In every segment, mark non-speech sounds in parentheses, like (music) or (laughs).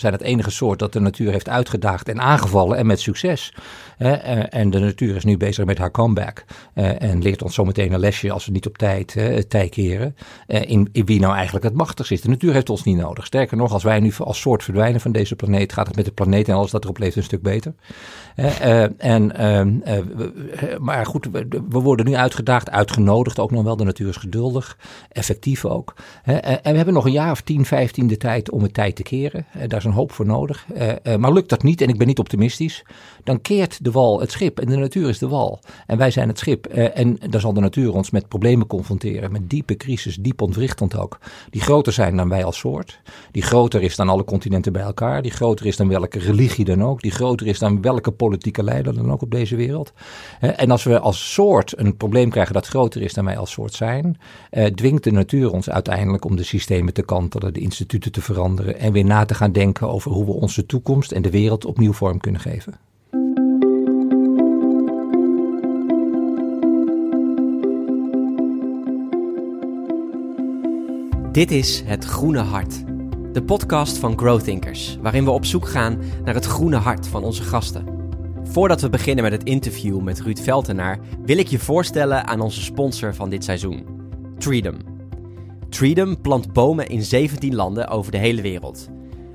zijn het enige soort dat de natuur heeft uitgedaagd en aangevallen en met succes. Eh, en de natuur is nu bezig met haar comeback eh, en leert ons zometeen een lesje als we niet op tijd tij keren in, in, wie nou eigenlijk het machtigst is. De natuur heeft ons niet nodig. Sterker nog, als wij nu als soort verdwijnen van deze planeet, gaat het met de planeet en alles dat erop leeft een stuk beter. en, ehm, maar goed, we, worden nu uitgedaagd, uitgenodigd ook nog wel. De natuur is geduldig, effectief ook. en we hebben nog een jaar of 10, 15 de tijd om het tijd te keren. daar is een hoop voor nodig. Uh, uh, maar lukt dat niet, en ik ben niet optimistisch, dan keert de wal het schip. En de natuur is de wal. En wij zijn het schip. Uh, en dan zal de natuur ons met problemen confronteren. Met diepe crisis, diep ontwrichtend ook. Die groter zijn dan wij als soort. Die groter is dan alle continenten bij elkaar. Die groter is dan welke religie dan ook. Die groter is dan welke politieke leider dan ook op deze wereld. en als we als soort een probleem krijgen dat groter is dan wij als soort zijn, dwingt de natuur ons uiteindelijk om de systemen te kantelen, de instituten te veranderen en weer na te gaan denken over hoe we onze toekomst en de wereld opnieuw vorm kunnen geven. Dit is Het Groene Hart, de podcast van Growthinkers, waarin we op zoek gaan naar het groene hart van onze gasten. Voordat we beginnen met het interview met Ruud Veltenaar, wil ik je voorstellen aan onze sponsor van dit seizoen, Treedom. Treedom plant bomen in 17 landen over de hele wereld.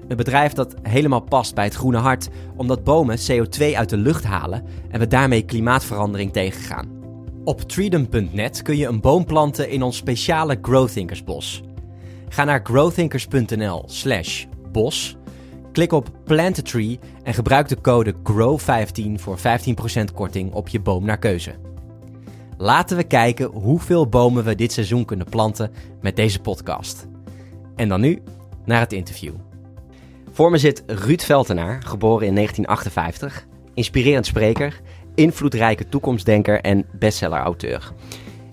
Een bedrijf dat helemaal past bij het groene hart, omdat bomen CO2 uit de lucht halen en we daarmee klimaatverandering tegengaan. Op treedom.net kun je een boom planten in ons speciale Growthinkersbos. Ga naar growthinkers.nl/slash bos, klik op Plant a Tree en gebruik de code GROW15 voor 15% korting op je boom naar keuze. Laten we kijken hoeveel bomen we dit seizoen kunnen planten met deze podcast. En dan nu naar het interview. Voor me zit Ruud Veltenaar, geboren in 1958, inspirerend spreker, invloedrijke toekomstdenker en bestseller-auteur.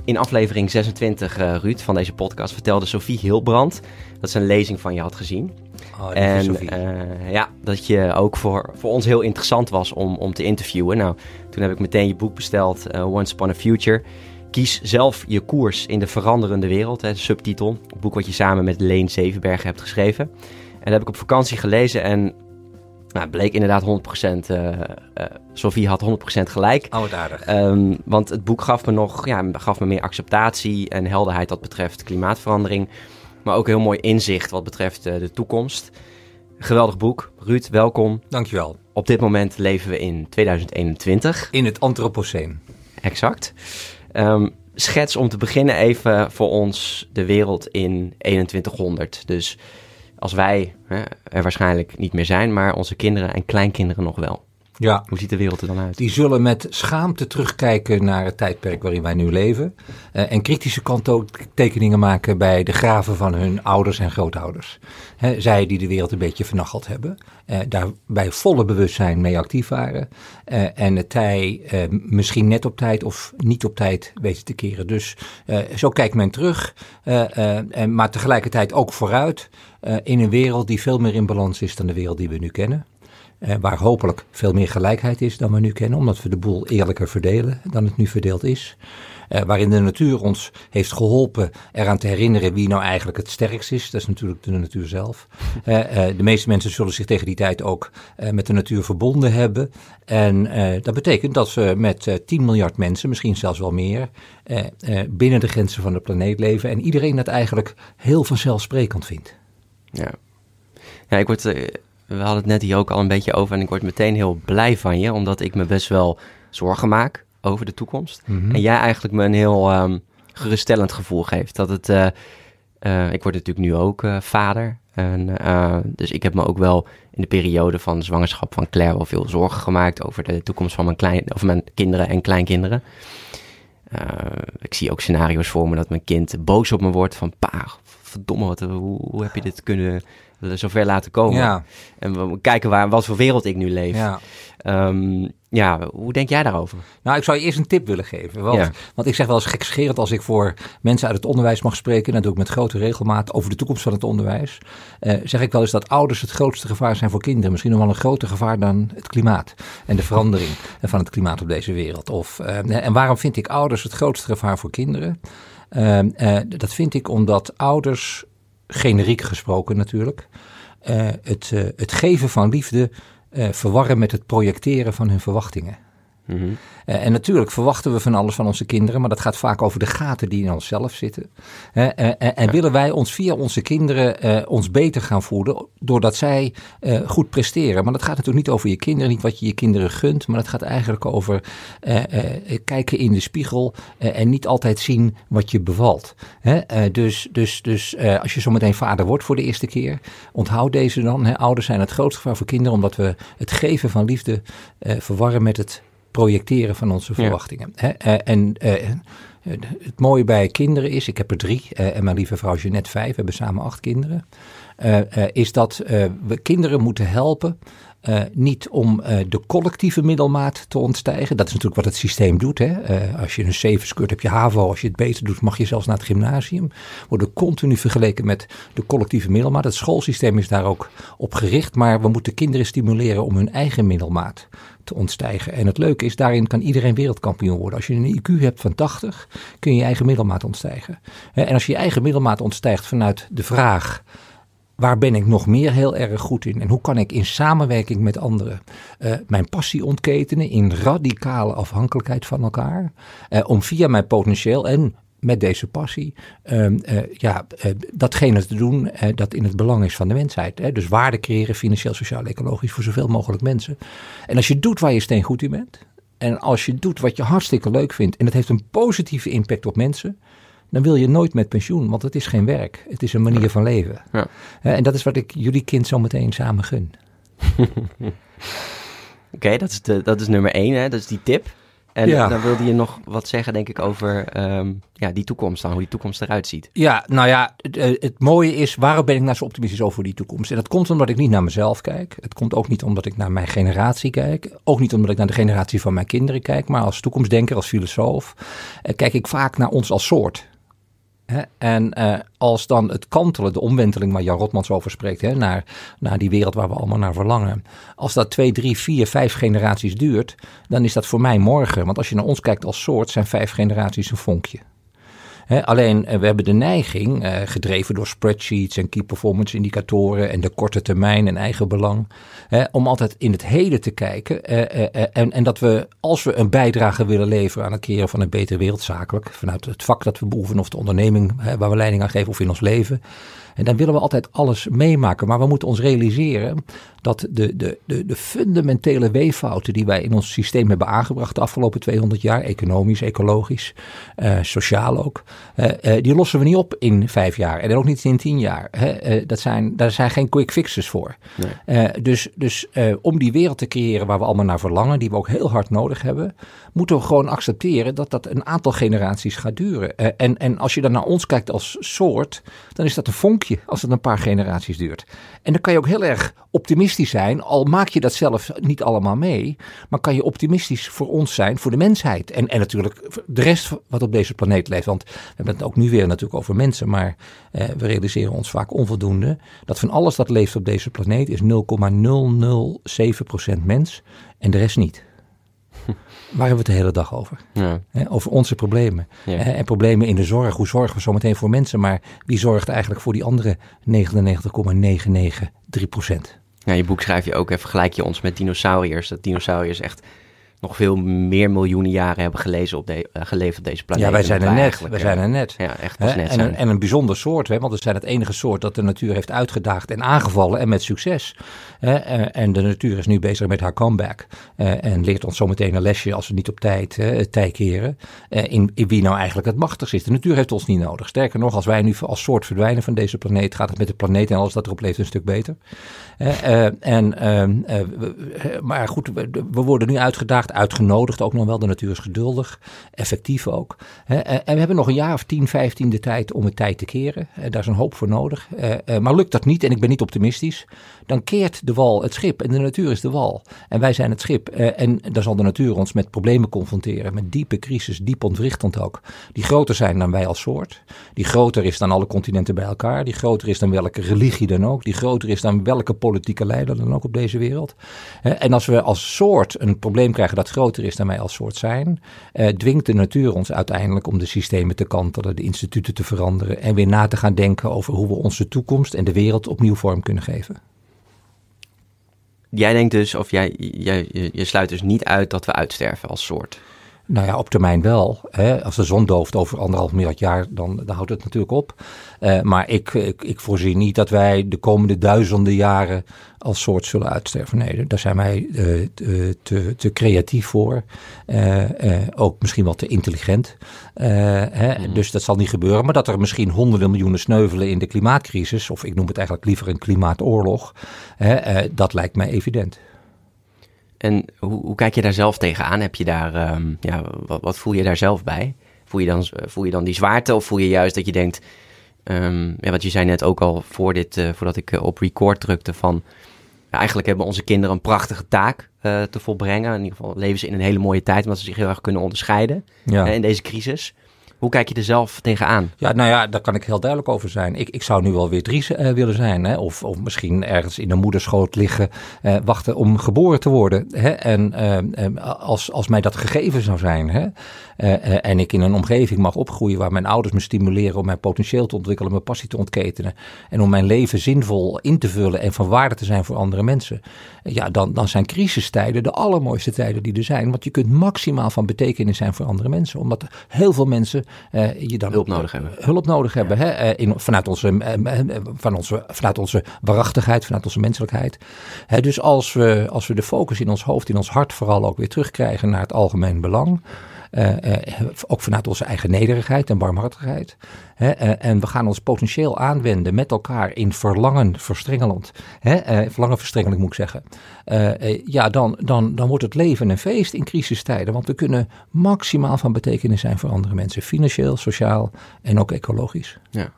In aflevering 26, uh, eh, Ruud, van deze podcast vertelde Sophie Hilbrand dat ze een lezing van je had gezien. Oh, en uh, ja, dat je ook voor, voor ons heel interessant was om, om te interviewen. Nou, toen heb ik meteen je boek besteld, uh, Once Upon a Future. Kies zelf je koers in de veranderende wereld, hè, subtitel. Een boek wat je samen met Leen Zevenbergen hebt geschreven. En dat heb ik op vakantie gelezen en nou, bleek inderdaad 100%. Uh, uh, Sophie had 100% gelijk. Oh, wat aardig. Um, want het boek gaf me nog ja, gaf me meer acceptatie en helderheid wat betreft klimaatverandering. Maar ook heel mooi inzicht wat betreft uh, de toekomst. Geweldig boek. Ruud, welkom. Dankjewel. Op dit moment leven we in 2021. In het Anthropoceen. Exact. Um, schets om te beginnen even voor ons de wereld in 2100. Dus als wij hè, er waarschijnlijk niet meer zijn, maar onze kinderen en kleinkinderen nog wel. Ja. Hoe ziet de wereld er dan uit? Die zullen met schaamte terugkijken naar het tijdperk waarin wij nu leven. Uh, en kritische kanttekeningen maken bij de graven van hun ouders en grootouders. Zij die de wereld een beetje vernacheld hebben. Uh, daar bij volle bewustzijn mee actief waren. Uh, en het tij misschien net op tijd of niet op tijd weten te keren. Dus zo kijkt men terug. en, maar tegelijkertijd ook vooruit. in een wereld die veel meer in balans is dan de wereld die we nu kennen. Eh, waar hopelijk veel meer gelijkheid is dan we nu kennen, omdat we de boel eerlijker verdelen dan het nu verdeeld is. Eh, waarin de natuur ons heeft geholpen eraan te herinneren wie nou eigenlijk het sterkst is. Dat is natuurlijk de natuur zelf. Eh, de meeste mensen zullen zich tegen die tijd ook met de natuur verbonden hebben. En dat betekent dat we met 10 miljard mensen, misschien zelfs wel meer, binnen de grenzen van de planeet leven. En iedereen dat eigenlijk heel vanzelfsprekend vindt. Ja, ja ik word we hadden het net hier ook al een beetje over en ik word meteen heel blij van je, omdat ik me best wel zorgen maak over de toekomst. Mhm. En jij eigenlijk me een heel um, geruststellend gevoel geeft. Dat het, uh, uh, ik word natuurlijk nu ook uh, vader. En, dus ik heb me ook wel in de periode van de zwangerschap van Claire wel veel zorgen gemaakt over de toekomst van mijn, klein, of mijn kinderen en kleinkinderen. ik zie ook scenario's voor me dat mijn kind boos op me wordt van pa, verdomme, wat, hoe, hoe heb je dit kunnen zover laten komen. Ja. En we kijken waar, wat voor wereld ik nu leef. Ja. Um, ja, hoe denk jij daarover? Nou, ik zou je eerst een tip willen geven. Want, want ik zeg wel eens gekscherend als ik voor mensen uit het onderwijs mag spreken, dat doe ik met grote regelmaat over de toekomst van het onderwijs, eh, zeg ik wel eens dat ouders het grootste gevaar zijn voor kinderen. Misschien nog wel een groter gevaar dan het klimaat en de verandering van het klimaat op deze wereld. Of, eh, en waarom vind ik ouders het grootste gevaar voor kinderen? Uh, dat vind ik omdat ouders generiek gesproken natuurlijk, het, het geven van liefde verwarren met het projecteren van hun verwachtingen. Mm eh, en natuurlijk verwachten we van alles van onze kinderen, maar dat gaat vaak over de gaten die in onszelf zitten. en, en willen wij ons via onze kinderen ons beter gaan voelen, doordat zij goed presteren. Maar dat gaat natuurlijk niet over je kinderen, niet wat je je kinderen gunt, maar het gaat eigenlijk over kijken in de spiegel en niet altijd zien wat je bevalt. dus dus, dus als je zometeen vader wordt voor de eerste keer, onthoud deze dan. Ouders zijn het grootste gevaar voor kinderen, omdat we het geven van liefde verwarren met het projecteren van onze verwachtingen. Hè? Eh, en uh, het mooie bij kinderen is, ik heb er drie uh, en mijn lieve vrouw Jeanette vijf, we hebben samen acht kinderen, is dat we kinderen moeten helpen uh, niet om uh, de collectieve middelmaat te ontstijgen. Dat is natuurlijk wat het systeem doet. Hè? Uh, als je een 7 scoort, heb je HAVO. Als je het beter doet, mag je zelfs naar het gymnasium. Worden continu vergeleken met de collectieve middelmaat. Het schoolsysteem is daar ook op gericht. Maar we moeten kinderen stimuleren om hun eigen middelmaat te ontstijgen. En het leuke is, daarin kan iedereen wereldkampioen worden. Als je een IQ hebt van 80, kun je je eigen middelmaat ontstijgen. En als je je eigen middelmaat ontstijgt vanuit de vraag Waar ben ik nog meer heel erg goed in? En hoe kan ik in samenwerking met anderen uh, mijn passie ontketenen in radicale afhankelijkheid van elkaar? Uh, om via mijn potentieel en met deze passie uh, ja, datgene te doen dat in het belang is van de mensheid. Hè? Dus waarde creëren, financieel, sociaal, ecologisch voor zoveel mogelijk mensen. En als je doet waar je steen goed in bent. En als je doet wat je hartstikke leuk vindt en het heeft een positieve impact op mensen, dan wil je nooit met pensioen, want het is geen werk. Het is een manier van leven. Ja. En dat is wat ik jullie kind zo meteen samen gun. (laughs) Oké, dat, is dat is nummer één, hè? dat is die tip. En dan wilde je nog wat zeggen, denk ik, over ehm, ja, die toekomst dan, hoe die toekomst eruit ziet. Ja, nou ja, het, eh, het, mooie is, waarom ben ik nou zo optimistisch over die toekomst? En dat komt omdat ik niet naar mezelf kijk. Het komt ook niet omdat ik naar mijn generatie kijk. Ook niet omdat ik naar de generatie van mijn kinderen kijk. Maar als toekomstdenker, als filosoof, eh, kijk ik vaak naar ons als soort. En uh, als dan het kantelen, de omwenteling waar Jan Rotmans over spreekt, hè, naar, naar die wereld waar we allemaal naar verlangen. Als dat twee, drie, vier, vijf generaties duurt, dan is dat voor mij morgen. Want als je naar ons kijkt als soort, zijn vijf generaties een vonkje alleen eh, we hebben de neiging, uh, gedreven door spreadsheets en key performance indicatoren en de korte termijn en eigen belang, om altijd in het heden te kijken. Uh, en, en dat we, als we een bijdrage willen leveren aan het creëren van een betere wereld, zakelijk, vanuit het vak dat we beoefenen of de onderneming waar we leiding aan geven of in ons leven, en dan willen we altijd alles meemaken. Maar we moeten ons realiseren dat de, de, de, de fundamentele weeffouten die wij in ons systeem hebben aangebracht de afgelopen 200 jaar, economisch, ecologisch, uh, sociaal ook, uh, uh, die lossen we niet op in vijf jaar en ook niet in tien jaar. Hè? dat zijn, daar zijn geen quick fixes voor. Nee. dus dus om die wereld te creëren waar we allemaal naar verlangen, die we ook heel hard nodig hebben, moeten we gewoon accepteren dat dat een aantal generaties gaat duren. en, en als je dan naar ons kijkt als soort, dan is dat een vonkje als het een paar generaties duurt. En dan kan je ook heel erg optimistisch zijn, al maak je dat zelf niet allemaal mee, maar kan je optimistisch voor ons zijn, voor de mensheid. En, en natuurlijk de rest wat op deze planeet leeft. Want we hebben het ook nu weer natuurlijk over mensen, maar eh, we realiseren ons vaak onvoldoende dat van alles dat leeft op deze planeet is 0,007% mens en de rest niet. (laughs) Waar hebben we het de hele dag over? Ja. over onze problemen. En problemen in de zorg. Hoe zorgen we zometeen voor mensen? Maar wie zorgt eigenlijk voor die andere 99,993 procent? Ja, je boek schrijf je ook, even vergelijk je ons met dinosauriërs. Dat dinosauriërs echt nog veel meer miljoenen jaren hebben gelezen op de, uh, geleefd op deze planeet. Ja, wij zijn er net. Wij zijn er net. Ja, echt net en, een, en een bijzonder soort, hè, want we zijn het enige soort dat de natuur heeft uitgedaagd en aangevallen en met succes. Hè, eh, en de natuur is nu bezig met haar comeback uh, en leert ons zometeen een lesje als we niet op tijd uh, tijd keren in, in, wie nou eigenlijk het machtigst is. De natuur heeft ons niet nodig. Sterker nog, als wij nu als soort verdwijnen van deze planeet, gaat het met de planeet en alles dat erop leeft een stuk beter. En, ehm, maar goed, we, worden nu uitgedaagd uitgenodigd ook nog wel. De natuur is geduldig, effectief ook. En we hebben nog een jaar of 10, 15 de tijd om het tijd te keren. Daar is een hoop voor nodig. Eh, eh, maar lukt dat niet, en ik ben niet optimistisch, dan keert de wal het schip. En de natuur is de wal. En wij zijn het schip. Eh, en dan zal de natuur ons met problemen confronteren. Met diepe crisis, diep ontwrichtend ook. Die groter zijn dan wij als soort. Die groter is dan alle continenten bij elkaar. Die groter is dan welke religie dan ook. Die groter is dan welke politieke leider dan ook op deze wereld. En als we als soort een probleem krijgen dat groter is dan wij als soort zijn, uh, dwingt de natuur ons uiteindelijk om de systemen te kantelen, de instituten te veranderen en weer na te gaan denken over hoe we onze toekomst en de wereld opnieuw vorm kunnen geven. Jij denkt dus, of jij, jij, je sluit dus niet uit dat we uitsterven als soort. Nou ja, op termijn wel. Hè. Als de zon dooft over anderhalf miljard jaar, dan, dan houdt het natuurlijk op. Uh, maar ik, ik, ik, voorzie niet dat wij de komende duizenden jaren als soort zullen uitsterven. Nee, daar zijn wij uh, te, te, creatief voor. Uh, ook misschien wel te intelligent. Hè. Mm. Dus dat zal niet gebeuren. Maar dat er misschien honderden miljoenen sneuvelen in de klimaatcrisis, of ik noem het eigenlijk liever een klimaatoorlog, hè, dat lijkt mij evident. En hoe, hoe, kijk je daar zelf tegenaan? Heb je daar, um, ja, wat, wat, voel je daar zelf bij? Voel je, dan, voel je dan die zwaarte of voel je juist dat je denkt, um, ja, wat je zei net ook al voor dit, uh, voordat ik uh, op record drukte van, ja, eigenlijk hebben onze kinderen een prachtige taak uh, te volbrengen. In ieder geval leven ze in een hele mooie tijd, omdat ze zich heel erg kunnen onderscheiden ja. in deze crisis. Hoe kijk je er zelf tegenaan? Ja, nou ja, daar kan ik heel duidelijk over zijn. Ik, ik zou nu wel weer drie uh, willen zijn. Hè? Of, of misschien ergens in een moederschoot liggen, uh, wachten om geboren te worden. Hè? En uh, als, als mij dat gegeven zou zijn. Hè? en ik in een omgeving mag opgroeien waar mijn ouders me stimuleren om mijn potentieel te ontwikkelen, mijn passie te ontketenen. En om mijn leven zinvol in te vullen en van waarde te zijn voor andere mensen. ja, dan, dan zijn crisistijden de allermooiste tijden die er zijn. Want je kunt maximaal van betekenis zijn voor andere mensen. Omdat heel veel mensen je dan hulp nodig hebben. Hulp nodig hebben. Hè? Uh, in, vanuit, onze, van onze, vanuit onze waarachtigheid, vanuit onze menselijkheid. Hè, dus als we, als we de focus in ons hoofd, in ons hart vooral ook weer terugkrijgen naar het algemeen belang. Uh, ook vanuit onze eigen nederigheid en barmhartigheid. Hè, en we gaan ons potentieel aanwenden met elkaar in verlangen verstrengelend. Verlangen verstrengelend moet ik zeggen. ja, dan, dan, dan wordt het leven een feest in crisistijden. Want we kunnen maximaal van betekenis zijn voor andere mensen. Financieel, sociaal en ook ecologisch. Ja.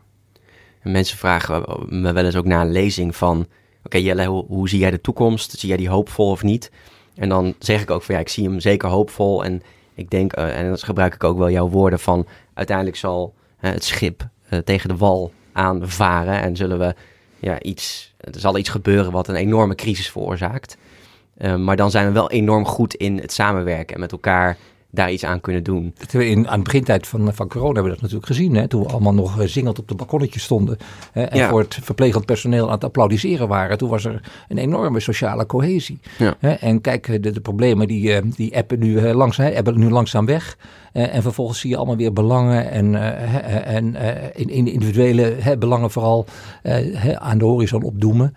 En mensen vragen me wel eens ook na een lezing van... Oké Jelle, hoe, hoe zie jij de toekomst? Zie jij die hoopvol of niet? En dan zeg ik ook van ja, ik zie hem zeker hoopvol en ik denk, uh, en dan gebruik ik ook wel jouw woorden van uiteindelijk zal het schip uh, tegen de wal aanvaren en zullen we ja, iets, er zal iets gebeuren wat een enorme crisis veroorzaakt. maar dan zijn we wel enorm goed in het samenwerken en met elkaar daar iets aan kunnen doen. In, aan de begintijd van, van corona hebben we dat natuurlijk gezien. Hè? Toen we allemaal nog eh, zingend op de balkonnetjes stonden. Hè? En voor het verplegend personeel aan het applaudisseren waren. Toen was er een enorme sociale cohesie. Ja. Hè? En kijk, eh, de, de, problemen die, eh, die appen nu, langzaam, appen nu langzaam weg. en vervolgens zie je allemaal weer belangen en, en in, in individuele belangen vooral aan de horizon opdoemen.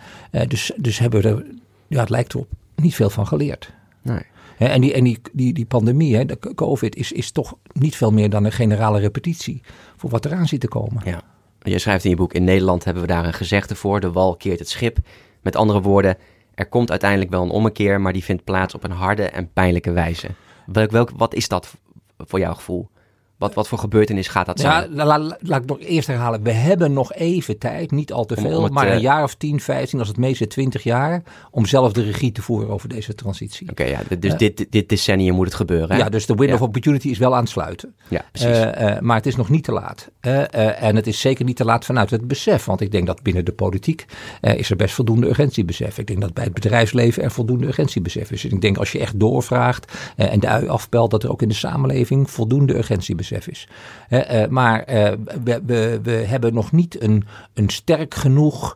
dus, dus hebben we er, ja, het lijkt erop, niet veel van geleerd. Nee en die, en die, die, die pandemie, de COVID, is, is toch niet veel meer dan een generale repetitie voor wat eraan zit te komen. Ja. Je schrijft in je boek, in Nederland hebben we daar een gezegde voor, de wal keert het schip. Met andere woorden, er komt uiteindelijk wel een ommekeer, maar die vindt plaats op een harde en pijnlijke wijze. Welk, welk, wat is dat voor jouw gevoel? Wat, wat voor gebeurtenis gaat dat zijn? Ja, laat, laat ik nog eerst herhalen. We hebben nog even tijd, niet al te veel, maar een eh, jaar of 10, 15, als het meeste 20 jaar, om zelf de regie te voeren over deze transitie. Oké, ja, dus uh, dit, dit decennium moet het gebeuren. Hè? Ja, dus de window of opportunity is wel aan het sluiten. Ja, precies. Uh, maar het is nog niet te laat. en het is zeker niet te laat vanuit het besef, want ik denk dat binnen de politiek is er best voldoende urgentiebesef. Ik denk dat bij het bedrijfsleven er voldoende urgentiebesef is. En ik denk als je echt doorvraagt en de ui afpelt, dat er ook in de samenleving voldoende urgentiebesef is. Uh, maar uh, we, we, we, hebben nog niet een, een sterk genoeg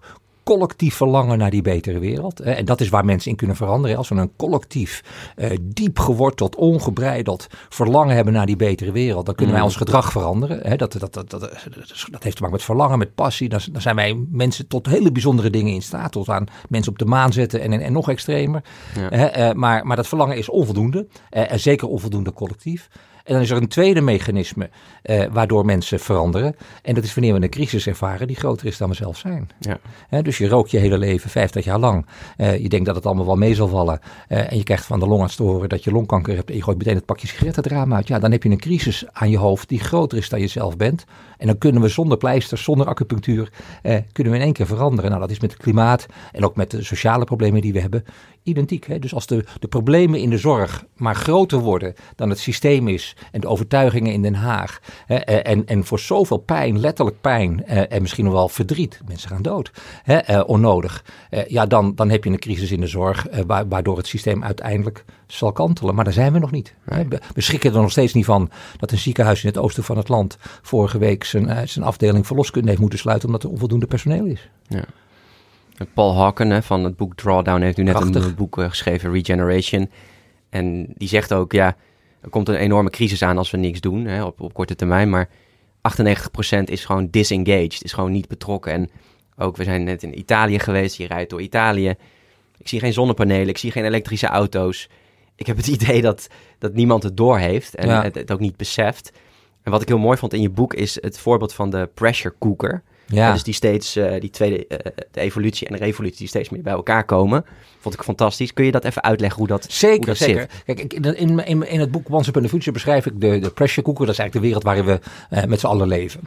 collectief verlangen naar die betere wereld. En dat is waar mensen in kunnen veranderen. Als we een collectief, uh, diep geworteld, ongebreideld verlangen hebben naar die betere wereld, dan kunnen wij mm. ons gedrag veranderen. Dat, dat, dat, dat, dat heeft te maken met verlangen, met passie. Dan, dan zijn wij mensen tot hele bijzondere dingen in staat. Tot aan mensen op de maan zetten en, en, en nog extremer. Ja. maar, maar dat verlangen is onvoldoende. en zeker onvoldoende collectief. En dan is er een tweede mechanisme eh, waardoor mensen veranderen. En dat is wanneer we een crisis ervaren die groter is dan we zelf zijn. Ja. dus je rookt je hele leven, 50 jaar lang. Uh, je denkt dat het allemaal wel mee zal vallen. Uh, en je krijgt van de longarts te horen dat je longkanker hebt. En je gooit meteen het pakje sigaretten het raam uit. Ja, dan heb je een crisis aan je hoofd die groter is dan je zelf bent. En dan kunnen we zonder pleisters, zonder acupunctuur, eh, kunnen we in één keer veranderen. Nou, dat is met het klimaat en ook met de sociale problemen die we hebben. Identiek. Hè? Dus als de, de problemen in de zorg maar groter worden dan het systeem is en de overtuigingen in Den Haag. Hè? En, en voor zoveel pijn, letterlijk pijn en misschien nog wel verdriet, mensen gaan dood, hè? onnodig. Ja, dan, dan heb je een crisis in de zorg waardoor het systeem uiteindelijk zal kantelen. Maar daar zijn we nog niet. We schrikken er nog steeds niet van dat een ziekenhuis in het oosten van het land vorige week zijn, zijn afdeling verloskunde heeft moeten sluiten omdat er onvoldoende personeel is. Ja. Paul Hawken van het boek Drawdown heeft nu net een boek eh, geschreven, Regeneration. En die zegt ook, ja, er komt een enorme crisis aan als we niks doen hè, op, op korte termijn. Maar 98% is gewoon disengaged, is gewoon niet betrokken. En ook, we zijn net in Italië geweest, je rijdt door Italië. Ik zie geen zonnepanelen, ik zie geen elektrische auto's. Ik heb het (laughs) idee dat, dat niemand het doorheeft en het, het ook niet beseft. En wat ik heel mooi vond in je boek is het voorbeeld van de pressure cooker. Ja. dus die steeds, uh, die tweede, uh, de evolutie en de revolutie die steeds meer bij elkaar komen. Vond ik fantastisch. Kun je dat even uitleggen hoe dat, zeker, hoe dat zeker. zit? Kijk, in, in, in, in het boek Once Upon a Future beschrijf ik de, de pressure cooker. Dat is eigenlijk de wereld waarin we uh, met z'n allen leven.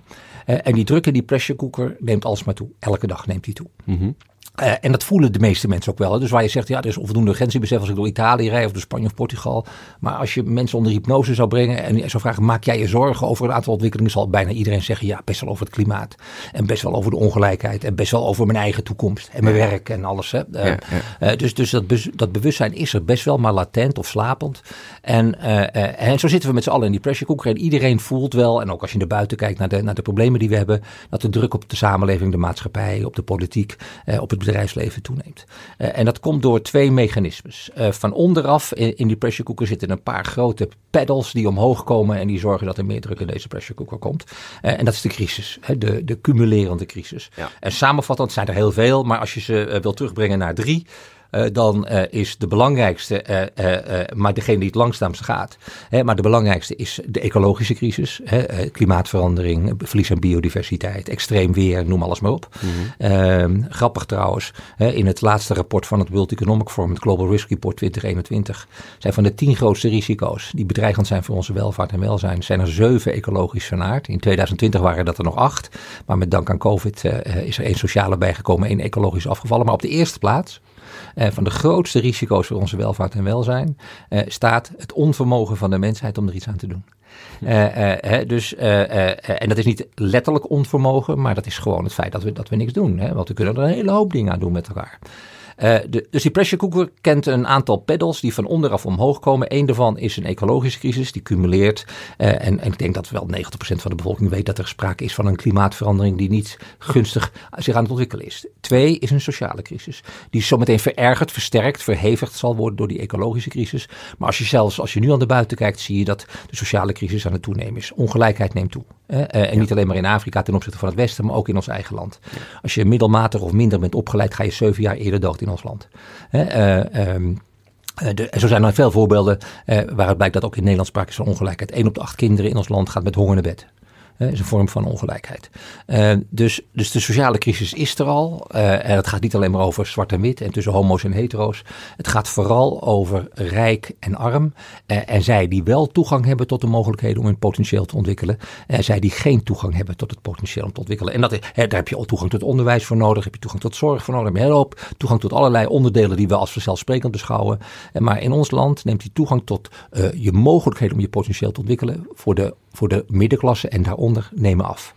en die druk in die pressure cooker neemt alsmaar toe. Elke dag neemt die toe. Mm -hmm. Uh, en dat voelen de meeste mensen ook wel. Hè. Dus waar je zegt, ja, er is onvoldoende urgentiebesef als ik door Italië rijd of door Spanje of Portugal. Maar als je mensen onder hypnose zou brengen en zou vragen, maak jij je zorgen over een aantal ontwikkelingen, zal bijna iedereen zeggen, ja, best wel over het klimaat. En best wel over de ongelijkheid. En best wel over mijn eigen toekomst en mijn werk en alles. Hè. Uh, ja, ja. Uh, dus dus dat, dat, bewustzijn is er best wel, maar latent of slapend. En, en zo zitten we met z'n allen in die pressure cooker. En iedereen voelt wel, en ook als je naar buiten kijkt naar de, naar de problemen die we hebben, dat de druk op de samenleving, de maatschappij, op de politiek, op het bedrijfsleven toeneemt. Uh, en dat komt door twee mechanismes. Uh, van onderaf in, in, die pressure cooker zitten een paar grote pedals die omhoog komen en die zorgen dat er meer druk in deze pressure cooker komt. Uh, en dat is de crisis, hè, de, de cumulerende crisis. Ja. En samenvattend zijn er heel veel, maar als je ze wil terugbrengen naar drie, uh, dan uh, is de belangrijkste, uh, maar degene die het langzaamst gaat. Hè, maar de belangrijkste is de ecologische crisis. Hè, klimaatverandering, verlies aan biodiversiteit, extreem weer, noem alles maar op. Mm-hmm. grappig trouwens, hè, in het laatste rapport van het World Economic Forum, het Global Risk Report 2021, zijn van de tien grootste risico's die bedreigend zijn voor onze welvaart en welzijn, zijn er zeven ecologisch vernaard. In 2020 waren dat er nog acht, maar met dank aan COVID is er één sociale bijgekomen, één ecologisch afgevallen. Maar op de eerste plaats van de grootste risico's voor onze welvaart en welzijn uh, staat het onvermogen van de mensheid om er iets aan te doen. Uh, dus, en dat is niet letterlijk onvermogen, maar dat is gewoon het feit dat we, dat we niks doen. Hè? Want we kunnen er een hele hoop dingen aan doen met elkaar. Uh, de, dus die pressure cooker kent een aantal pedals die van onderaf omhoog komen. Eén daarvan is een ecologische crisis, die cumuleert. Uh, en, en, ik denk dat wel 90% van de bevolking weet dat er sprake is van een klimaatverandering die niet gunstig zich aan het ontwikkelen is. Twee is een sociale crisis, die zometeen verergerd, versterkt, verhevigd zal worden door die ecologische crisis. Maar als je zelfs, als je nu aan de buiten kijkt, zie je dat de sociale crisis aan het toenemen is. Ongelijkheid neemt toe. Uh, en niet alleen maar in Afrika ten opzichte van het Westen, maar ook in ons eigen land. Als je middelmatig of minder bent opgeleid, ga je zeven jaar eerder dood in ons land. Um, de, zo zijn er veel voorbeelden waaruit blijkt dat ook in Nederland sprake is van ongelijkheid. Eén op de acht kinderen in ons land gaat met honger naar bed is een vorm van ongelijkheid. Uh, dus, dus de sociale crisis is er al. Uh, en het gaat niet alleen maar over zwart en wit en tussen homo's en hetero's. Het gaat vooral over rijk en arm. Uh, en zij die wel toegang hebben tot de mogelijkheden om hun potentieel te ontwikkelen. En zij die geen toegang hebben tot het potentieel om te ontwikkelen. En dat, daar heb je toegang tot onderwijs voor nodig. Heb je toegang tot zorg voor nodig. Heb je toegang tot allerlei onderdelen die we als vanzelfsprekend beschouwen. maar in ons land neemt die toegang tot je mogelijkheden om je potentieel te ontwikkelen voor de, voor de middenklasse en daaronder nemen af.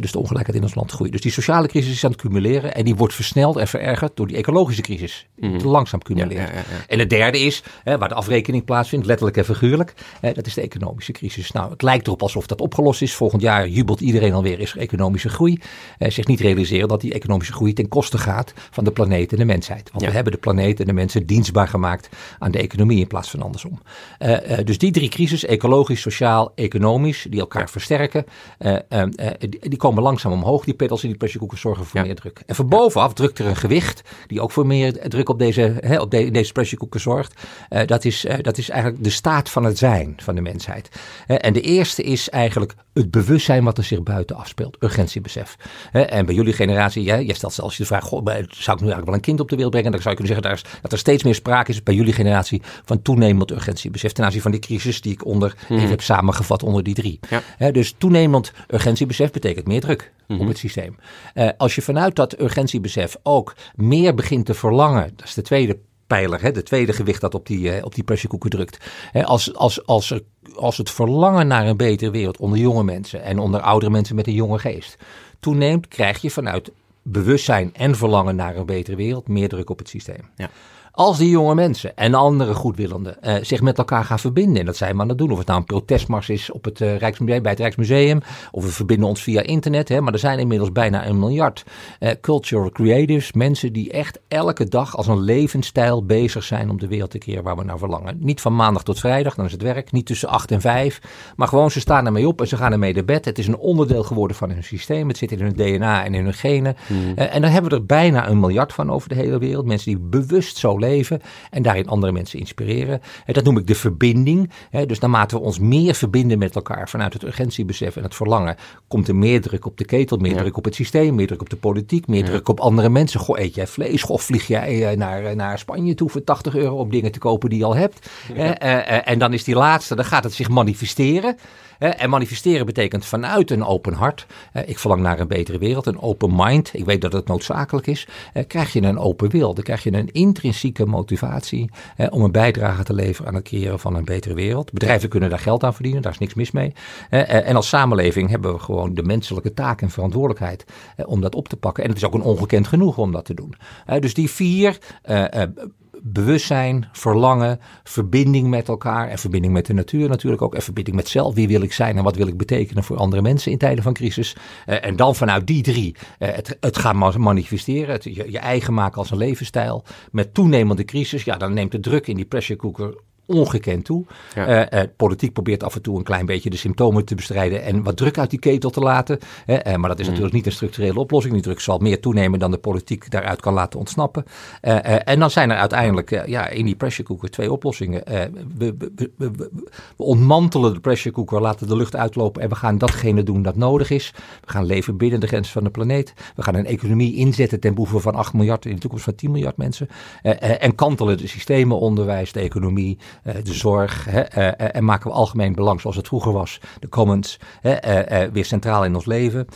dus de ongelijkheid in ons land groeit. Dus die sociale crisis is aan het cumuleren en die wordt versneld en verergerd door die ecologische crisis. Mm. Te langzaam cumuleren. Ja, ja, ja, en het derde is, waar de afrekening plaatsvindt, letterlijk en figuurlijk, dat is de economische crisis. Nou, het lijkt erop alsof dat opgelost is. Volgend jaar jubelt iedereen alweer, is er economische groei. zich niet realiseren dat die economische groei ten koste gaat van de planeet en de mensheid. Want we hebben de planeet en de mensen dienstbaar gemaakt aan de economie in plaats van andersom. Uh, uh, dus die drie crisis, ecologisch, sociaal, economisch, die elkaar versterken, uh, die, die, komen langzaam omhoog. Die pedals in die cooker zorgen voor meer druk. En van bovenaf drukt er een gewicht die ook voor meer druk op deze, hè, op de, deze cooker zorgt. dat, is, dat is eigenlijk de staat van het zijn van de mensheid. en de eerste is eigenlijk het bewustzijn wat er zich buiten afspeelt. Urgentiebesef. en bij jullie generatie, jij, jij stelt zelfs je de vraag, goh, zou ik nu eigenlijk wel een kind op de wereld brengen? Dan zou je kunnen zeggen dat er, dat er steeds meer sprake is bij jullie generatie van toenemend urgentiebesef ten aanzien van die crisis die ik onder, mm. even heb samengevat onder die drie. Ja. dus toenemend urgentiebesef betekent meer druk op het systeem. Uh, als je vanuit dat urgentiebesef ook meer begint te verlangen, dat is de tweede pijler, hè, de tweede gewicht dat op die, op die drukt. als, als, als, er, als het verlangen naar een betere wereld onder jonge mensen en onder oudere mensen met een jonge geest toeneemt, krijg je vanuit bewustzijn en verlangen naar een betere wereld meer druk op het systeem. Ja. Als die jonge mensen en andere goedwillenden uh, zich met elkaar gaan verbinden, en dat zijn we aan het doen, of het nou een protestmars is op het, uh, Rijksmuseum, bij het Rijksmuseum, of we verbinden ons via internet, hè, maar er zijn inmiddels bijna een miljard uh, cultural creatives, mensen die echt elke dag als een levensstijl bezig zijn om de wereld te keren waar we naar verlangen. Niet van maandag tot vrijdag, dan is het werk, niet tussen acht en vijf, maar gewoon ze staan ermee op en ze gaan ermee naar bed. Het is een onderdeel geworden van hun systeem, het zit in hun DNA en in hun genen. Hmm. en dan hebben we er bijna een miljard van over de hele wereld, mensen die bewust zo leven leven en daarin andere mensen inspireren. Dat noem ik de verbinding. Dus naarmate we ons meer verbinden met elkaar vanuit het urgentiebesef en het verlangen, komt er meer druk op de ketel, meer druk op het systeem, meer druk op de politiek, meer druk op andere mensen. Goh, eet jij vlees? Goh, vlieg jij eh, naar, eh, naar Spanje toe voor 80 euro om dingen te kopen die je al hebt? Eh, en dan is die laatste, dan gaat het zich manifesteren. En manifesteren betekent vanuit een open hart. Ik verlang naar een betere wereld, een open mind. Ik weet dat het noodzakelijk is. Krijg je een open wil, dan krijg je een intrinsieke motivatie om een bijdrage te leveren aan het creëren van een betere wereld. Bedrijven kunnen daar geld aan verdienen, daar is niks mis mee. En als samenleving hebben we gewoon de menselijke taak en verantwoordelijkheid om dat op te pakken. En het is ook een ongekend genoeg om dat te doen. Dus die vier bewustzijn, verlangen, verbinding met elkaar en verbinding met de natuur natuurlijk ook. En verbinding met zelf. Wie wil ik zijn en wat wil ik betekenen voor andere mensen in tijden van crisis. Uh, en dan vanuit die drie uh, het, het gaan manifesteren. Je, je, eigen maken als een levensstijl. Met toenemende crisis, ja, dan neemt de druk in die pressure cooker ongekend toe. Ja. Uh, politiek probeert af en toe een klein beetje de symptomen te bestrijden en wat druk uit die ketel te laten. Uh, maar dat is mm. natuurlijk niet een structurele oplossing. Die druk zal meer toenemen dan de politiek daaruit kan laten ontsnappen. en dan zijn er uiteindelijk ja, in die pressure cooker twee oplossingen. We, we, we, we, ontmantelen de pressure cooker, laten de lucht uitlopen en we gaan datgene doen dat nodig is. We gaan leven binnen de grenzen van de planeet. We gaan een economie inzetten ten behoeve van 8 miljard, in de toekomst van 10 miljard mensen. en kantelen de systemen, onderwijs, de economie, eh, de zorg hè, eh, eh, en maken we algemeen belang zoals het vroeger was, de commons, weer centraal in ons leven.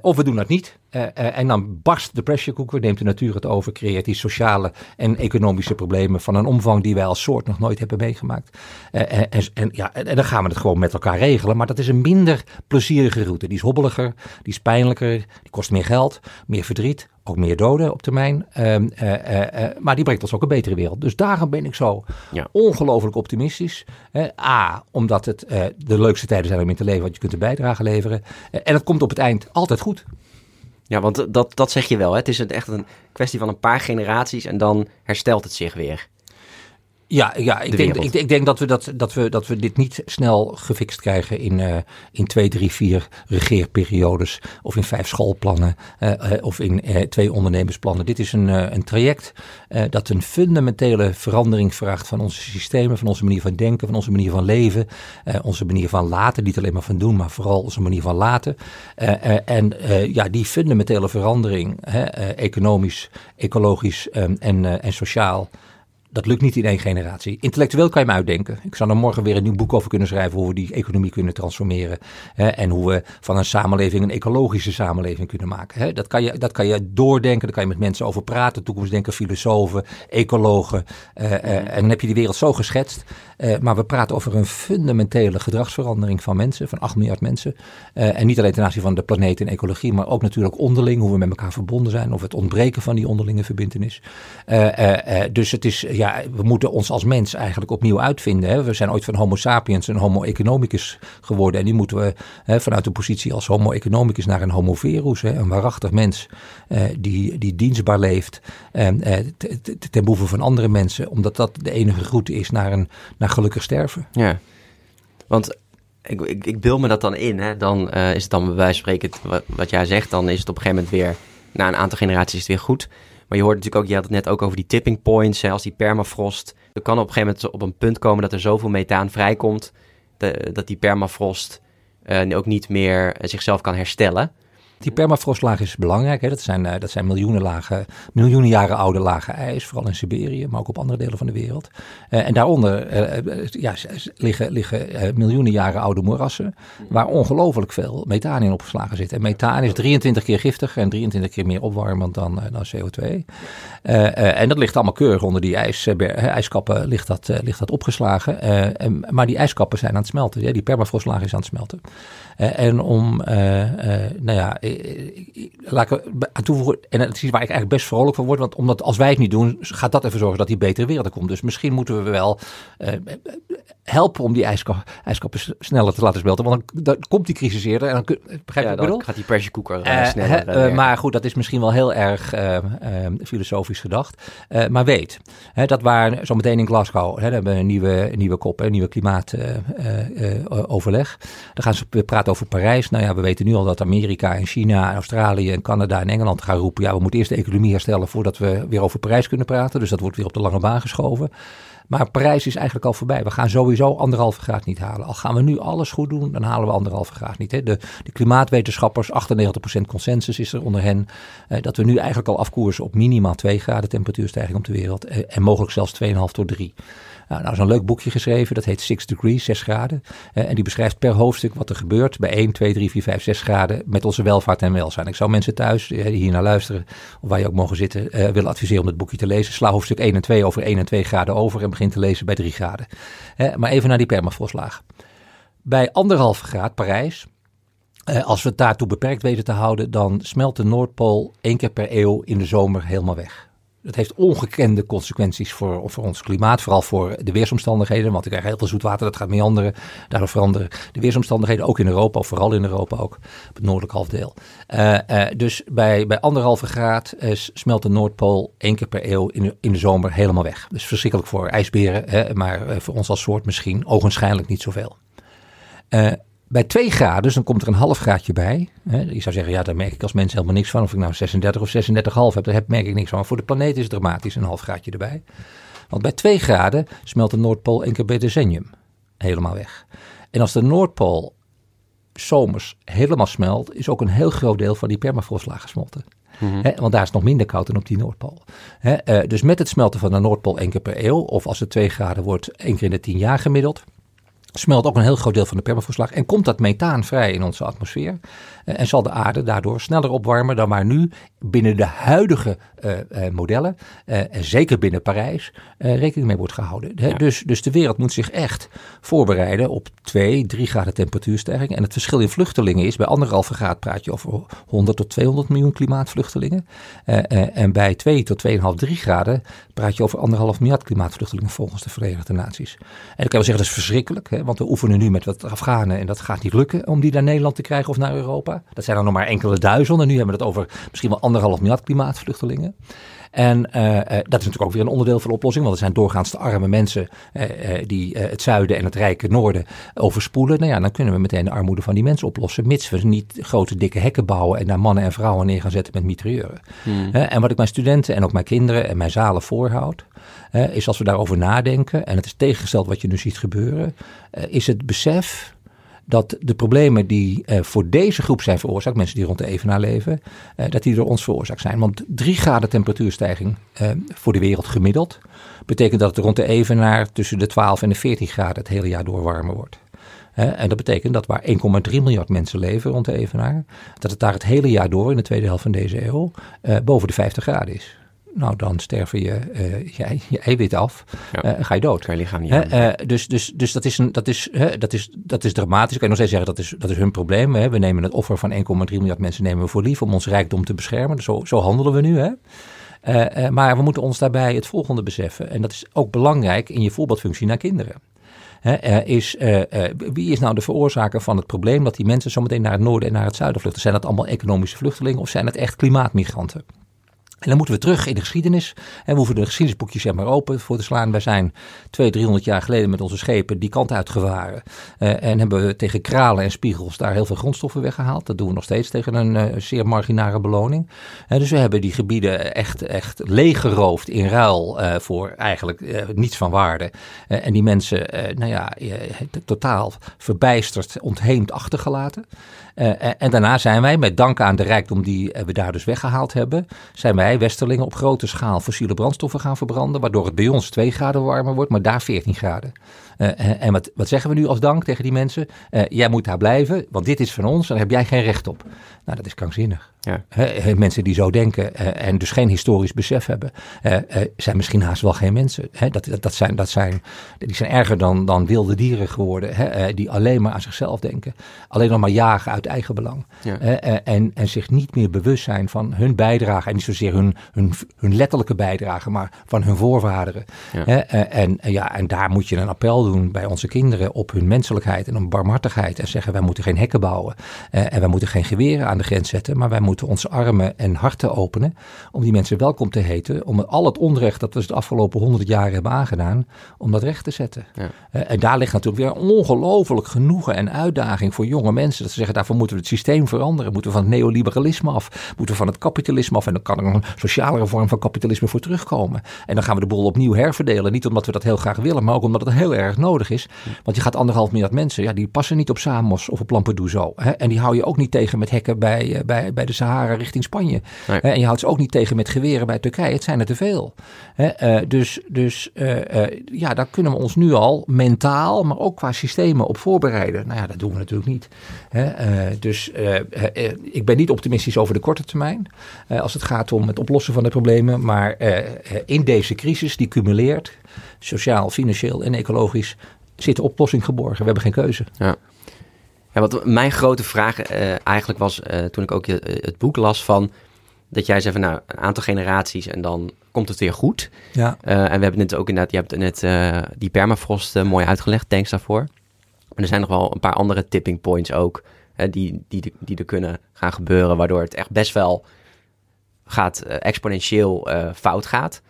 of we doen dat niet. En dan barst de pressure cooker, neemt de natuur het over, creëert die sociale en economische problemen van een omvang die wij als soort nog nooit hebben meegemaakt. en, en, ja, en dan gaan we het gewoon met elkaar regelen. Maar dat is een minder plezierige route. Die is hobbeliger, die is pijnlijker, die kost meer geld, meer verdriet, ook meer doden op termijn. Uh, uh, maar die brengt ons ook een betere wereld. Dus daarom ben ik zo ja. ongelooflijk optimistisch. A, omdat het de leukste tijden zijn om in te leven, want je kunt een bijdrage leveren. en het komt op het eind altijd goed. Ja, want dat, dat zeg je wel. Hè? Het is echt een kwestie van een paar generaties en dan herstelt het zich weer. Ja, ja ik, denk, ik, ik, denk dat we, dat, dat, we, dat we dit niet snel gefixt krijgen in, uh, in twee, drie, vier regeerperiodes. Of in vijf schoolplannen. Uh, uh, of in twee ondernemersplannen. Dit is een, een traject dat een fundamentele verandering vraagt van onze systemen. Van onze manier van denken, van onze manier van leven. onze manier van laten. Niet alleen maar van doen, maar vooral onze manier van laten. en ja, die fundamentele verandering, economisch, ecologisch um, en, en sociaal dat lukt niet in één generatie. Intellectueel kan je hem uitdenken. Ik zou er morgen weer een nieuw boek over kunnen schrijven hoe we die economie kunnen transformeren. Hè, en hoe we van een samenleving een ecologische samenleving kunnen maken. Hè. Dat, kan je, dat kan je doordenken, daar kan je met mensen over praten, toekomstdenken, filosofen, ecologen. Uh, uh, en dan heb je die wereld zo geschetst. Uh, maar we praten over een fundamentele gedragsverandering van mensen, van 8 miljard mensen. en niet alleen ten aanzien van de planeet en ecologie, maar ook natuurlijk onderling, hoe we met elkaar verbonden zijn, of het ontbreken van die onderlinge verbindenis. dus het is ja, we moeten ons als mens eigenlijk opnieuw uitvinden. Hè. We zijn ooit van Homo sapiens een Homo economicus geworden. En nu moeten we hè, vanuit de positie als Homo economicus naar een Homo verus, hè, een waarachtig mens eh, die, die dienstbaar leeft eh, ten behoeve van andere mensen, omdat dat de enige route is naar, een, naar gelukkig sterven. Ja, want ik, ik, ik beeld me dat dan in. Hè. Dan uh, is het dan bij wijze van spreken wat, wat jij zegt, dan is het op een gegeven moment weer, na een aantal generaties weer goed. Maar je hoort natuurlijk ook, je had het net ook over die tipping points, hè, als die permafrost. Er kan op een gegeven moment op een punt komen dat er zoveel methaan vrijkomt, dat die permafrost uh, ook niet meer zichzelf kan herstellen. Die permafrostlaag is belangrijk. Hè? Dat, zijn, dat zijn miljoenen, lagen, miljoenen jaren oude lagen ijs, vooral in Siberië, maar ook op andere delen van de wereld. en daaronder ja, liggen, liggen miljoenen jaren oude moerassen, waar ongelooflijk veel methaan in opgeslagen zit. En methaan is 23 keer giftiger en 23 keer meer opwarmend dan, dan CO2. en dat ligt allemaal keurig onder die ijs, ijskappen ligt dat, ligt dat opgeslagen. En, maar die ijskappen zijn aan het smelten. Ja, die permafrostlaag is aan het smelten. En om, nou ja, laat ik aan toevoegen, en dat is waar ik eigenlijk best vrolijk van word, want omdat als wij het niet doen, gaat dat ervoor zorgen dat die betere wereld er komt. Dus misschien moeten we wel helpen om die ijskappen sneller te laten smelten, want dan, dan komt die crisis eerder en dan kun, begrijp je ja, dan gaat die pressure cooker sneller. maar goed, dat is misschien wel heel erg filosofisch gedacht. maar weet, hè, dat waar zometeen in Glasgow, hè, hebben we een nieuwe, nieuwe kop, een nieuwe klimaatoverleg. dan gaan ze praten over Parijs. Nou ja, we weten nu al dat Amerika en China en Australië en Canada en Engeland gaan roepen. Ja, we moeten eerst de economie herstellen voordat we weer over Parijs kunnen praten. Dus dat wordt weer op de lange baan geschoven. Maar Parijs is eigenlijk al voorbij. We gaan sowieso anderhalve graad niet halen. Al gaan we nu alles goed doen, dan halen we anderhalve graad niet. Hè. De, de klimaatwetenschappers, 98% consensus is er onder hen. Eh, dat we nu eigenlijk al afkoersen op minimaal 2 graden temperatuurstijging op de wereld. Eh, en mogelijk zelfs 2,5 tot 3. Nou, nou is een leuk boekje geschreven, dat heet Six Degrees, 6 graden. Eh, en die beschrijft per hoofdstuk wat er gebeurt bij 1, 2, 3, 4, 5, 6 graden met onze welvaart en welzijn. Ik zou mensen thuis die hier naar luisteren, of waar je ook mogen zitten, uh, willen adviseren om het boekje te lezen. Sla hoofdstuk 1 en 2 over 1 en 2 graden over en begin te lezen bij 3 graden. Maar even naar die permafrostlaag. Bij anderhalve graad, Parijs, als we het daartoe beperkt weten te houden, dan smelt de Noordpool één keer per eeuw in de zomer helemaal weg. Het heeft ongekende consequenties voor, voor ons klimaat, vooral voor de weersomstandigheden. Want we krijgen heel veel zoetwater, dat gaat meanderen. Daardoor veranderen de weersomstandigheden, ook in Europa, vooral in Europa ook, op het noordelijk halfdeel. Uh, uh, dus bij, bij anderhalve graad uh, smelt de Noordpool één keer per eeuw in de, in de zomer helemaal weg. Dus verschrikkelijk voor ijsberen, hè, maar voor ons als soort misschien ogenschijnlijk niet zoveel. Bij 2 graden, dus dan komt er een half graadje bij. Hè, je zou zeggen, ja, daar merk ik als mens helemaal niks van. Of ik nou 36 of 36,5 heb, daar merk ik niks van. Maar voor de planeet is het dramatisch, een half graadje erbij. Want bij 2 graden smelt de Noordpool één keer per decennium helemaal weg. En als de Noordpool zomers helemaal smelt, is ook een heel groot deel van die permafrostlaag gesmolten. Mm want daar is het nog minder koud dan op die Noordpool. uh, dus met het smelten van de Noordpool één keer per eeuw, of als het 2 graden wordt, één keer in de 10 jaar gemiddeld, smelt ook een heel groot deel van de permafrostlaag en komt dat methaan vrij in onze atmosfeer. Eh, en zal de aarde daardoor sneller opwarmen dan waar nu binnen de huidige uh, uh, modellen, en zeker binnen Parijs, rekening mee wordt gehouden. Ja. Dus, dus de wereld moet zich echt voorbereiden op 2, 3 graden temperatuurstijging. En het verschil in vluchtelingen is, bij anderhalve graad praat je over 100 tot 200 miljoen klimaatvluchtelingen. en bij 2 tot 2,5, 3 graden praat je over anderhalf miljard klimaatvluchtelingen volgens de Verenigde Naties. En ik kan wel zeggen, dat is verschrikkelijk, hè, want we oefenen nu met wat Afghanen en dat gaat niet lukken om die naar Nederland te krijgen of naar Europa. Dat zijn er nog maar enkele duizenden. Nu hebben we het over misschien wel anderhalf miljard klimaatvluchtelingen. En uh, uh, dat is natuurlijk ook weer een onderdeel van de oplossing. Want er zijn doorgaans de arme mensen uh, die het zuiden en het rijke noorden overspoelen. Nou ja, dan kunnen we meteen de armoede van die mensen oplossen. Mits we niet grote dikke hekken bouwen en daar mannen en vrouwen neer gaan zetten met mitrailleuren. Hmm. en wat ik mijn studenten en ook mijn kinderen en mijn zalen voorhoud. is als we daarover nadenken, en het is tegengesteld wat je nu ziet gebeuren, is het besef dat de problemen die uh, voor deze groep zijn veroorzaakt, mensen die rond de evenaar leven, uh, dat die door ons veroorzaakt zijn. Want 3 graden temperatuurstijging uh, voor de wereld gemiddeld, betekent dat het rond de evenaar tussen de 12 en de 14 graden het hele jaar door warmer wordt. en dat betekent dat waar 1,3 miljard mensen leven rond de evenaar, dat het daar het hele jaar door in de tweede helft van deze eeuw boven de 50 graden is nou dan sterven je, uh, je, je eiwit af, ja. uh, ga je dood. Kan je lichaam niet uh, dus, dus, dus dat is, een, dat, is, dat, is, dat is dramatisch. Ik kan nog steeds zeggen, dat is, dat is hun probleem. Hè. We nemen het offer van 1,3 miljard mensen nemen we voor lief om ons rijkdom te beschermen. Zo, zo handelen we nu. Hè. maar we moeten ons daarbij het volgende beseffen. En dat is ook belangrijk in je voorbeeldfunctie naar kinderen. Is, uh, wie is nou de veroorzaker van het probleem dat die mensen zometeen naar het noorden en naar het zuiden vluchten? Zijn dat allemaal economische vluchtelingen of zijn het echt klimaatmigranten? En dan moeten we terug in de geschiedenis. En we hoeven de geschiedenisboekjes maar open voor te slaan. Wij zijn 200, 300 jaar geleden met onze schepen die kant uitgevaren. Uh, en hebben we tegen kralen en spiegels daar heel veel grondstoffen weggehaald. Dat doen we nog steeds tegen een uh, zeer marginale beloning. Uh, dus we hebben die gebieden echt, echt leeggeroofd in ruil voor eigenlijk niets van waarde. en die mensen, nou ja, totaal verbijsterd, ontheemd achtergelaten. En daarna zijn wij, met dank aan de rijkdom die we daar dus weggehaald hebben, zijn wij wij, Westerlingen, op grote schaal fossiele brandstoffen gaan verbranden. Waardoor het bij ons 2 graden warmer wordt, maar daar 14 graden. Uh, en wat, wat zeggen we nu als dank tegen die mensen? Uh, jij moet daar blijven, want dit is van ons, daar heb jij geen recht op. Nou, dat is krankzinnig. Ja. He, mensen die zo denken uh, en dus geen historisch besef hebben, zijn misschien haast wel geen mensen. He, dat, dat, dat, zijn, dat zijn, die zijn erger dan, dan wilde dieren geworden, die alleen maar aan zichzelf denken. Alleen nog maar jagen uit eigen belang. Ja. en, en zich niet meer bewust zijn van hun bijdrage. En niet zozeer hun, hun, hun letterlijke bijdrage, maar van hun voorvaderen. Ja. en, ja, en daar moet je een appel doen bij onze kinderen op hun menselijkheid en op barmhartigheid. En zeggen wij moeten geen hekken bouwen uh, en wij moeten geen geweren aan de grens zetten. Maar wij moeten onze armen en harten openen om die mensen welkom te heten. Om al het onrecht dat we de afgelopen honderd jaar hebben aangedaan, om dat recht te zetten. Ja. Uh, en daar ligt natuurlijk weer ongelooflijk genoegen en uitdaging voor jonge mensen. Dat ze zeggen daarvoor moeten we het systeem veranderen. Moeten we van het neoliberalisme af. Moeten we van het kapitalisme af. En dan kan er een socialere vorm van kapitalisme voor terugkomen. En dan gaan we de boel opnieuw herverdelen. Niet omdat we dat heel graag willen, maar ook omdat het heel erg nodig is. Want je gaat anderhalf miljard mensen, ja, die passen niet op Samos of op Lampedusa. Hè? En die hou je ook niet tegen met hekken bij, eh, bij, bij de Sahara richting Spanje. Nee. En je houdt ze ook niet tegen met geweren bij Turkije. Het zijn er te veel. Hè? Uh, dus dus uh, ja, daar kunnen we ons nu al mentaal, maar ook qua systemen op voorbereiden. Nou ja, dat doen we natuurlijk niet. Hè? dus ik ben niet optimistisch over de korte termijn. als het gaat om het oplossen van de problemen. Maar in deze crisis die cumuleert sociaal, financieel en ecologisch, zit de oplossing geborgen. We hebben geen keuze. Ja. Ja, wat mijn grote vraag uh, eigenlijk was uh, toen ik ook je, uh, het boek las van dat jij zei van nou een aantal generaties en dan komt het weer goed. Ja. en we hebben het ook inderdaad, je hebt net die permafrost mooi uitgelegd, thanks daarvoor. Maar er zijn nog wel een paar andere tipping points ook die, die, die er kunnen gaan gebeuren, waardoor het echt best wel gaat exponentieel fout gaat.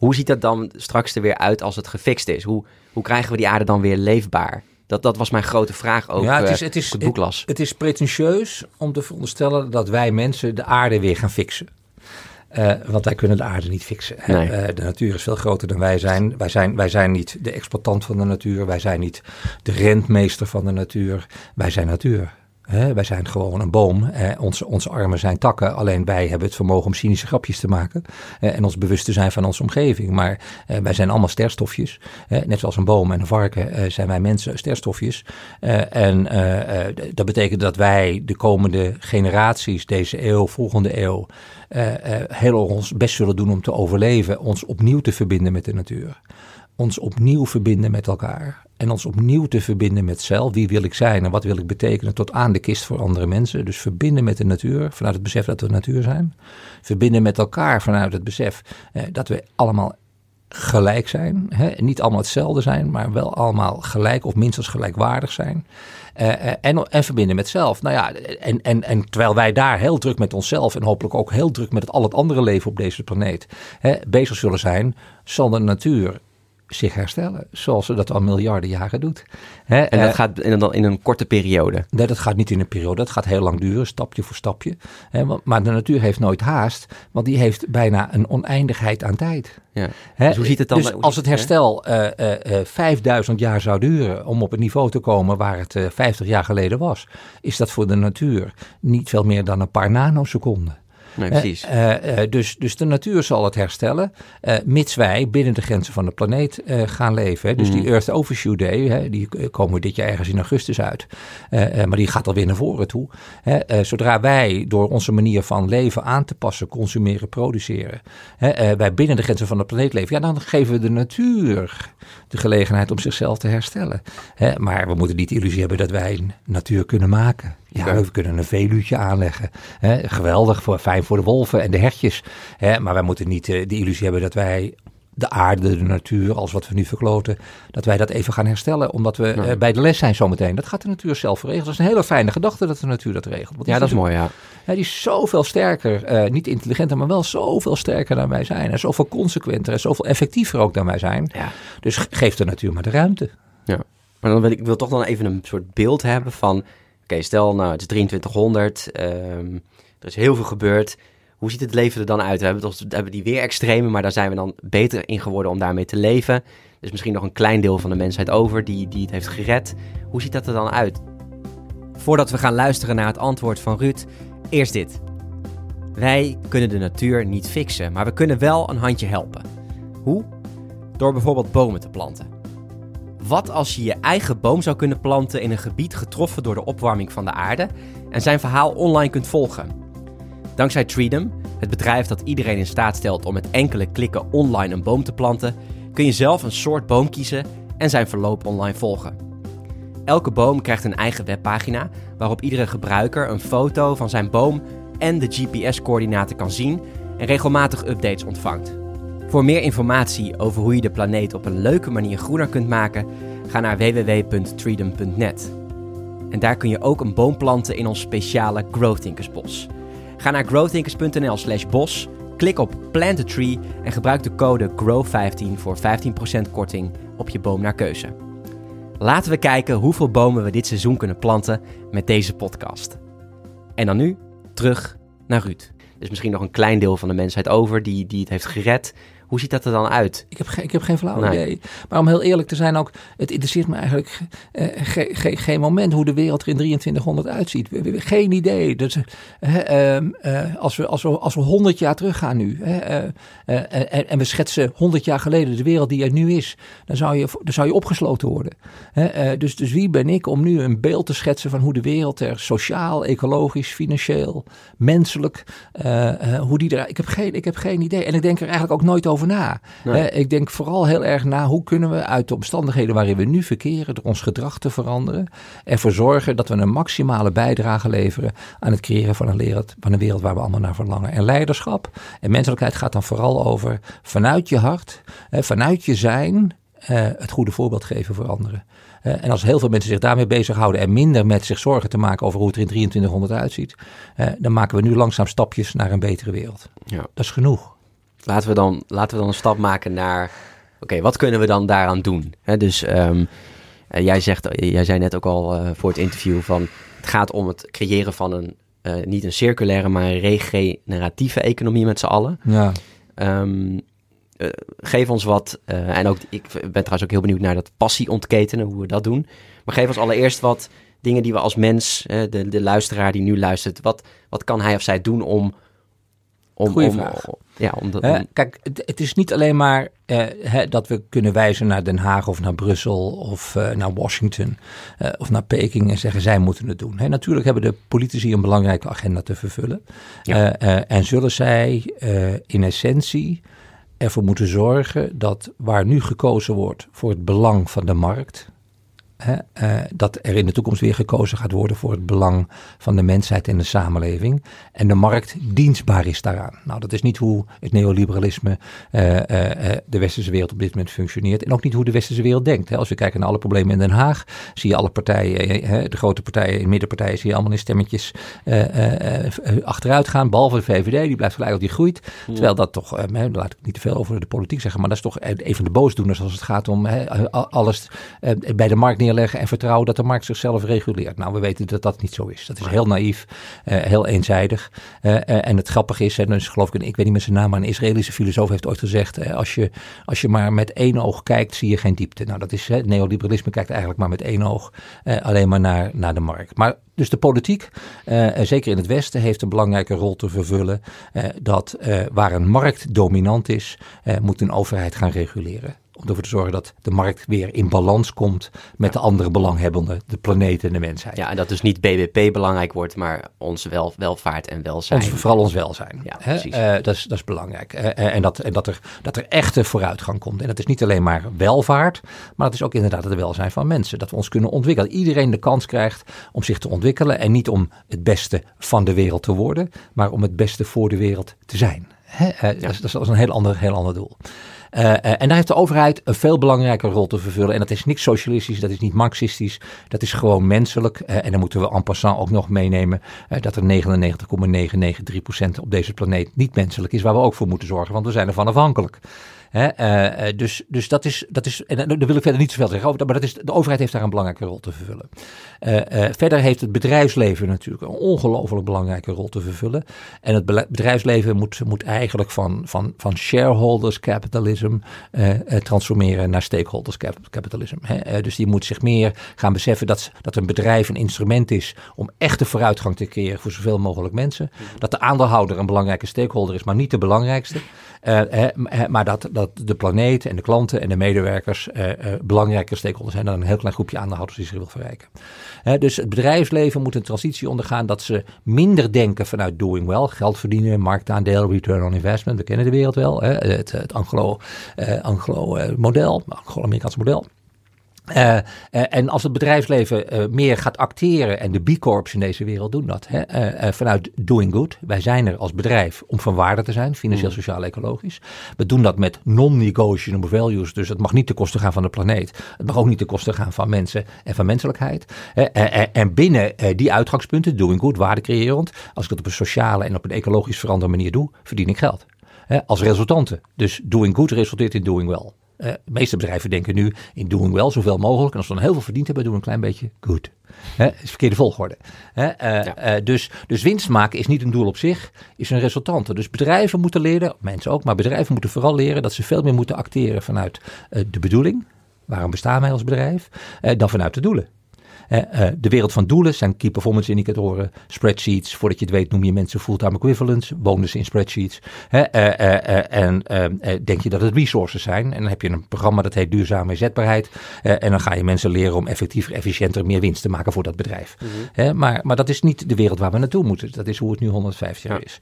Hoe ziet dat dan straks er weer uit als het gefixt is? Hoe, hoe krijgen we die aarde dan weer leefbaar? Dat, dat was mijn grote vraag ook ja, het is, het is, het boeklas. Het, het, is pretentieus om te veronderstellen dat wij mensen de aarde weer gaan fixen. Uh, want wij kunnen de aarde niet fixen. Nee. Uh, de natuur is veel groter dan wij zijn. Wij, zijn. wij zijn niet de exploitant van de natuur. Wij zijn niet de rentmeester van de natuur. Wij zijn natuur wij zijn gewoon een boom. onze, onze armen zijn takken. Alleen wij hebben het vermogen om cynische grapjes te maken. en ons bewust te zijn van onze omgeving. Maar wij zijn allemaal sterstofjes. net zoals een boom en een varken zijn wij mensen sterstofjes. en dat betekent dat wij de komende generaties, deze eeuw, volgende eeuw, heel ons best zullen doen om te overleven. Ons opnieuw te verbinden met de natuur ons opnieuw verbinden met elkaar. En ons opnieuw te verbinden met zelf. Wie wil ik zijn en wat wil ik betekenen tot aan de kist voor andere mensen. Dus verbinden met de natuur vanuit het besef dat we natuur zijn. Verbinden met elkaar vanuit het besef eh, dat we allemaal gelijk zijn. Hè? Niet allemaal hetzelfde zijn, maar wel allemaal gelijk of minstens gelijkwaardig zijn. Uh, en, en verbinden met zelf. Nou ja, en, en, en terwijl wij daar heel druk met onszelf en hopelijk ook heel druk met het, al het andere leven op deze planeet hè, bezig zullen zijn, zal de natuur zich herstellen. Zoals ze dat al miljarden jaren doet. en dat uh, gaat in een, in een korte periode? Nee, dat gaat niet in een periode. Dat gaat heel lang duren, stapje voor stapje. maar de natuur heeft nooit haast, want die heeft bijna een oneindigheid aan tijd. Ja. dus hoe ziet het dan? Dus als het herstel uh, uh, 5000 jaar zou duren om op het niveau te komen waar het 50 jaar geleden was, is dat voor de natuur niet veel meer dan een paar nanoseconden. Nee, precies. Uh, uh, dus, dus de natuur zal het herstellen, mits wij binnen de grenzen van de planeet gaan leven. Hè. Dus mm. die Earth Overshoot Day, hè, die komen dit jaar ergens in augustus uit. maar die gaat alweer naar voren toe. Hè. zodra wij door onze manier van leven aan te passen, consumeren, produceren, wij binnen de grenzen van de planeet leven, ja, dan geven we de natuur de gelegenheid om zichzelf te herstellen. maar we moeten niet de illusie hebben dat wij natuur kunnen maken. Ja, we kunnen een veluwtje aanleggen. geweldig, voor, fijn voor de wolven en de hertjes. maar wij moeten niet uh, de illusie hebben dat wij de aarde, de natuur, als wat we nu verkloten, dat wij dat even gaan herstellen, omdat we eh, bij de les zijn zometeen. Dat gaat de natuur zelf regelen. Dat is een hele fijne gedachte dat de natuur dat regelt. Want Ja, dat is mooi, ja. ja, die is zoveel sterker, eh, niet intelligenter, maar wel zoveel sterker dan wij zijn. En zoveel consequenter en zoveel effectiever ook dan wij zijn. ja. Dus ge- geef de natuur maar de ruimte. Maar dan wil ik, ik wil toch dan even een soort beeld hebben van... Oké, stel nou, het is 2300, ehm, er is heel veel gebeurd. Hoe ziet het leven er dan uit? We hebben, hebben die weer extreme, maar daar zijn we dan beter in geworden om daarmee te leven. Er is misschien nog een klein deel van de mensheid over die, die het heeft gered. Hoe ziet dat er dan uit? Voordat we gaan luisteren naar het antwoord van Ruud, eerst dit. Wij kunnen de natuur niet fixen, maar we kunnen wel een handje helpen. Hoe? Door bijvoorbeeld bomen te planten. Wat als je je eigen boom zou kunnen planten in een gebied getroffen door de opwarming van de aarde en zijn verhaal online kunt volgen? Dankzij Treedom, het bedrijf dat iedereen in staat stelt om met enkele klikken online een boom te planten, kun je zelf een soort boom kiezen en zijn verloop online volgen. Elke boom krijgt een eigen webpagina waarop iedere gebruiker een foto van zijn boom en de GPS-coördinaten kan zien en regelmatig updates ontvangt. Voor meer informatie over hoe je de planeet op een leuke manier groener kunt maken, ga naar www.freedom.net. En daar kun je ook een boom planten in ons speciale Growthinkers bos. Ga naar growthinkers.nl slash bos, klik op Plant a Tree en gebruik de code GROW15 voor 15% korting op je boom naar keuze. Laten we kijken hoeveel bomen we dit seizoen kunnen planten met deze podcast. En dan nu terug naar Ruud. Er is misschien nog een klein deel van de mensheid over die, die het heeft gered. Hoe ziet dat er dan uit? Ik heb, geen, ik heb geen flauw Nee. idee. Maar om heel eerlijk te zijn ook, het interesseert me eigenlijk eh, ge- ge- geen moment hoe de wereld er in 2300 uitziet. Geen idee. Dus, eh, ehm, eh, als, we, als, we, als we 100 jaar teruggaan nu hè, eh, en, en we schetsen 100 jaar geleden de wereld die er nu is, dan zou je, dan zou je opgesloten worden. Hè, dus, dus wie ben ik om nu een beeld te schetsen van hoe de wereld er sociaal, ecologisch, financieel, menselijk, hoe die er. Ik heb, geen, ik heb geen idee. En ik denk er eigenlijk ook nooit over na. Nee. Hè, ik denk vooral heel erg na hoe kunnen we uit de omstandigheden waarin we nu verkeren, door ons gedrag te veranderen, ervoor zorgen dat we een maximale bijdrage leveren aan het creëren van een wereld, van een wereld waar we allemaal naar verlangen. En leiderschap en menselijkheid gaat dan vooral over vanuit je hart, hè, vanuit je zijn, eh, het goede voorbeeld geven voor anderen. En als heel veel mensen zich daarmee bezighouden en minder met zich zorgen te maken over hoe het er in 2300 uitziet, eh, dan maken we nu langzaam stapjes naar een betere wereld. Ja. Dat is genoeg. Laten we dan, laten we dan een stap maken naar... Oké, wat kunnen we dan daaraan doen? Hè, dus ehm, eh, jij, zegt, jij zei net ook al eh, voor het interview van... Het gaat om het creëren van een, eh, niet een circulaire, maar een regeneratieve economie met z'n allen. Ja. Ehm, eh, geef ons wat, eh, en ook ik ben trouwens ook heel benieuwd naar dat passie ontketenen, hoe we dat doen. Maar geef ons allereerst wat dingen die we als mens, eh, de, de luisteraar die nu luistert, wat, wat kan hij of zij doen om... om Goeie om, vraag. Ja, om dat, Hè, om- kijk, het, het is niet alleen maar eh, hè, dat we kunnen wijzen naar Den Haag of naar Brussel of eh, naar Washington eh, of naar Peking en zeggen zij moeten het doen. Hè, natuurlijk hebben de politici een belangrijke agenda te vervullen. Ja. En zullen zij in essentie ervoor moeten zorgen dat waar nu gekozen wordt voor het belang van de markt, hè, eh, dat er in de toekomst weer gekozen gaat worden voor het belang van de mensheid en de samenleving. En de markt dienstbaar is daaraan. Nou, dat is niet hoe het neoliberalisme eh, eh, de westerse wereld op dit moment functioneert. En ook niet hoe de westerse wereld denkt. Hè. Als we kijken naar alle problemen in Den Haag, zie je alle partijen, hè, de grote partijen, de middenpartijen, zie je allemaal in stemmetjes achteruit gaan. Behalve de VVD, die blijft gelijk, die groeit. Terwijl dat toch, hè, laat ik niet te veel over de politiek zeggen, maar dat is toch een van de boosdoeners als het gaat om hè, alles bij de markt neerleggen en vertrouwen dat de markt zichzelf reguleert. Nou, we weten dat dat niet zo is. Dat is heel naïef, eh, heel eenzijdig. Eh, eh, en het grappige is, en dus geloof ik, ik weet niet met zijn naam, maar een Israëlische filosoof heeft ooit gezegd, als, je, als je maar met één oog kijkt, zie je geen diepte. Nou, dat is, het neoliberalisme kijkt eigenlijk maar met één oog alleen maar naar, naar de markt. Maar dus de politiek, zeker in het Westen, heeft een belangrijke rol te vervullen. dat waar een markt dominant is, moet een overheid gaan reguleren. Om ervoor te zorgen dat de markt weer in balans komt met de andere belanghebbenden, de planeet en de mensheid. ja, en dat dus niet BBP belangrijk wordt, maar onze wel, welvaart en welzijn. Ons, vooral ons welzijn. Ja, Hè? precies. Eh, dat, is, dat is belangrijk. Eh, eh, en dat, en dat, er, dat er echte vooruitgang komt. En dat is niet alleen maar welvaart, maar het is ook inderdaad het welzijn van mensen. Dat we ons kunnen ontwikkelen. Dat iedereen de kans krijgt om zich te ontwikkelen. En niet om het beste van de wereld te worden, maar om het beste voor de wereld te zijn. Hè? Dat, is, dat is een heel ander, heel ander doel. En daar heeft de overheid een veel belangrijke rol te vervullen. En dat is niet socialistisch, dat is niet marxistisch, dat is gewoon menselijk. en dan moeten we en passant ook nog meenemen dat er 99,993% op deze planeet niet menselijk is, waar we ook voor moeten zorgen, want we zijn ervan afhankelijk. Uh, dus, dus dat is, dat is, en daar wil ik verder niet zoveel zeggen over, maar dat is, de overheid heeft daar een belangrijke rol te vervullen. Verder heeft het bedrijfsleven natuurlijk een ongelooflijk belangrijke rol te vervullen. En het bedrijfsleven moet, moet eigenlijk van, van, van shareholders capitalism transformeren naar stakeholders capitalism. Hè? dus die moet zich meer gaan beseffen dat, dat een bedrijf een instrument is om echte vooruitgang te creëren voor zoveel mogelijk mensen. Dat de aandeelhouder een belangrijke stakeholder is, maar niet de belangrijkste. Maar dat, dat de planeet en de klanten en de medewerkers uh, uh, belangrijke stakeholders zijn dan een heel klein groepje aandeelhouders die zich wil verrijken. dus het bedrijfsleven moet een transitie ondergaan dat ze minder denken vanuit doing well, geld verdienen, marktaandeel, return on investment. We kennen de wereld wel, het, het Anglo-model, Anglo, Anglo Anglo-Amerikaanse model. Uh, uh, en als het bedrijfsleven uh, meer gaat acteren, en de B-corps in deze wereld doen dat, hè, vanuit doing good. Wij zijn er als bedrijf om van waarde te zijn, financieel, mm. sociaal, ecologisch. We doen dat met non-negotiable values, dus het mag niet ten koste gaan van de planeet. Het mag ook niet ten koste gaan van mensen en van menselijkheid. en binnen die uitgangspunten, doing good, waarde creërend, als ik dat op een sociale en op een ecologisch veranderde manier doe, verdien ik geld. als resultante. Dus doing good resulteert in doing well. Uh, de meeste bedrijven denken nu in doing well zoveel mogelijk. En als we dan heel veel verdiend hebben, doen we een klein beetje good. Hè, is verkeerde volgorde. Uh, uh, dus, dus winst maken is niet een doel op zich, is een resultante. Dus bedrijven moeten leren, mensen ook, maar bedrijven moeten vooral leren dat ze veel meer moeten acteren vanuit de bedoeling. Waarom bestaan wij als bedrijf? dan vanuit de doelen. Uh, de wereld van doelen zijn key performance indicatoren, spreadsheets. Voordat je het weet noem je mensen fulltime equivalents, bonussen in spreadsheets. Uh, en denk je dat het resources zijn. En dan heb je een programma dat heet duurzame inzetbaarheid. en dan ga je mensen leren om effectiever, efficiënter, meer winst te maken voor dat bedrijf. Mhm. maar, maar dat is niet de wereld waar we naartoe moeten. Dat is hoe het nu 150 jaar is.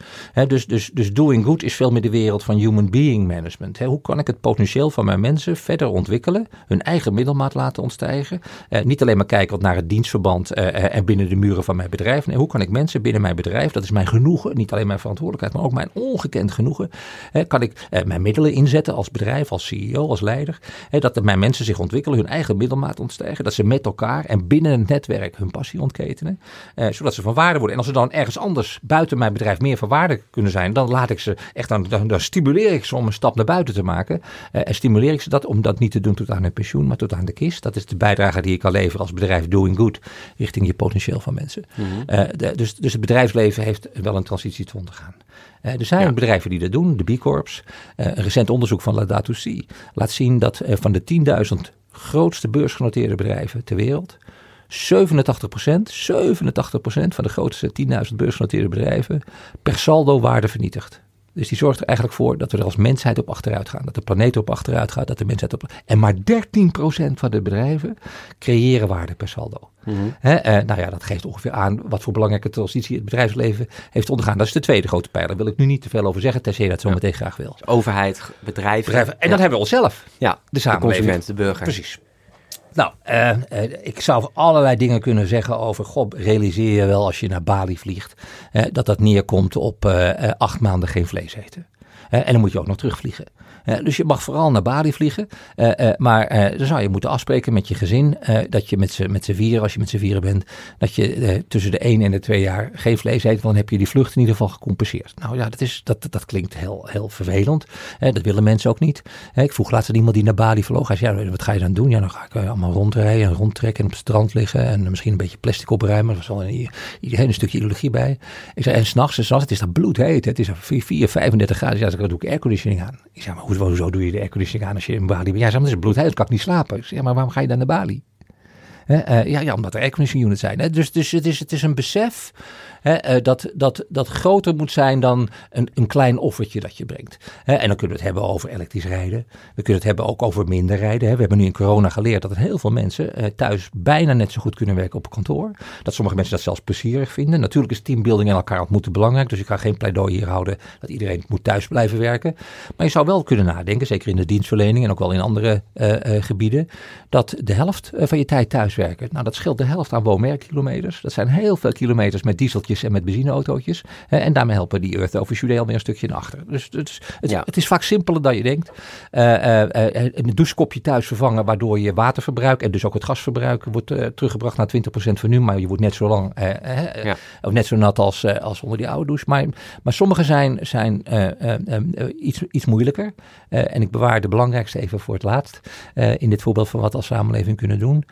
dus, dus, dus doing good is veel meer de wereld van human being management. hoe kan ik het potentieel van mijn mensen verder ontwikkelen, hun eigen middelmaat laten ontstijgen. niet alleen maar kijken wat naar dienstverband en binnen de muren van mijn bedrijf. Nee, hoe kan ik mensen binnen mijn bedrijf, dat is mijn genoegen, niet alleen mijn verantwoordelijkheid, maar ook mijn ongekend genoegen, kan ik uh, mijn middelen inzetten als bedrijf, als CEO, als leider. dat mijn mensen zich ontwikkelen, hun eigen middelmaat ontstijgen, dat ze met elkaar en binnen het netwerk hun passie ontketenen, zodat ze van waarde worden. En als ze dan ergens anders buiten mijn bedrijf meer van waarde kunnen zijn, dan laat ik ze echt, dan, dan, stimuleer ik ze om een stap naar buiten te maken. en stimuleer ik ze dat om dat niet te doen tot aan hun pensioen, maar tot aan de kist. Dat is de bijdrage die ik kan leveren als bedrijf doing good richting je potentieel van mensen. Mhm. Eh, dus, dus het bedrijfsleven heeft wel een transitie te ondergaan. Uh, er zijn bedrijven die dat doen, de B Corps. Uh, een recent onderzoek van Ladatu-C laat zien dat van de 10.000 grootste beursgenoteerde bedrijven ter wereld 87 87% van de grootste 10.000 beursgenoteerde bedrijven per saldo waarde vernietigt. Dus die zorgt er eigenlijk voor dat we er als mensheid op achteruit gaan. Dat de planeet op achteruit gaat, dat de mensheid op... En maar 13% van de bedrijven creëren waarde per saldo. Mm nou ja, dat geeft ongeveer aan wat voor belangrijke transitie het bedrijfsleven heeft ondergaan. Dat is de tweede grote pijler. Daar wil ik nu niet te veel over zeggen, tenzij je dat zo meteen graag wil. Dus overheid, bedrijven. bedrijven. En dan hebben we onszelf. Ja, de samenleving. De consument, de burger. Precies. Nou, uh, ik zou allerlei dingen kunnen zeggen over, god, realiseer je wel als je naar Bali vliegt, uh, dat dat neerkomt op acht maanden geen vlees eten. en dan moet je ook nog terugvliegen. Eh, dus je mag vooral naar Bali vliegen. Eh, eh, maar dan zou je moeten afspreken met je gezin dat je met z'n met vieren, als je met z'n vieren bent, dat je tussen de 1 en de 2 jaar geen vlees eet. Want dan heb je die vlucht in ieder geval gecompenseerd. Nou ja, dat, is, dat, dat klinkt heel, heel vervelend. dat willen mensen ook niet. ik vroeg laatst aan iemand die naar Bali vloog. Hij zei, ja, wat ga je dan doen? Ja, dan ga ik allemaal rondrijden en rondtrekken en op het strand liggen. En misschien een beetje plastic opruimen. Er was wel een, een stukje ideologie bij. Ik zei, en s'nachts, het is dat bloedheet. Het is 4, 35 graden. Ja, dan doe ik airconditioning aan. Ik zei, maar hoe hoezo doe je de airconditioning aan als je in Bali bent? Ja, dat is bloedheet, kan ik niet slapen. Zeg, maar waarom ga je dan naar Bali? Uh, ja, ja, omdat er airconditioning units zijn. Hè? Dus, dus het, is, het is een besef hè, uh, dat, dat, dat groter moet zijn dan een, een klein offertje dat je brengt. Hè? En dan kunnen we het hebben over elektrisch rijden. We kunnen het hebben ook over minder rijden. Hè? We hebben nu in corona geleerd dat heel veel mensen uh, thuis bijna net zo goed kunnen werken op kantoor. Dat sommige mensen dat zelfs plezierig vinden. Natuurlijk is teambuilding en elkaar ontmoeten belangrijk. Dus ik ga geen pleidooi hier houden dat iedereen moet thuis blijven werken. Maar je zou wel kunnen nadenken, zeker in de dienstverlening en ook wel in andere gebieden, dat de helft van je tijd thuis werken. Nou, dat scheelt de helft aan woonwerkkilometers. Dat zijn heel veel kilometers met en met benzineautootjes. En daarmee helpen die Earth Overshoot alweer een stukje naar achter. Dus, dus het, Ja. het is vaak simpeler dan je denkt. Eh, eh, eh, een douchekopje thuis vervangen, waardoor je waterverbruik en dus ook het gasverbruik wordt teruggebracht naar 20% van nu. Maar je wordt net zo lang, Ja. of net zo nat als, als onder die oude douche. Maar, maar sommige zijn, zijn iets, iets moeilijker. En ik bewaar de belangrijkste even voor het laatst. in dit voorbeeld van wat we als samenleving kunnen doen.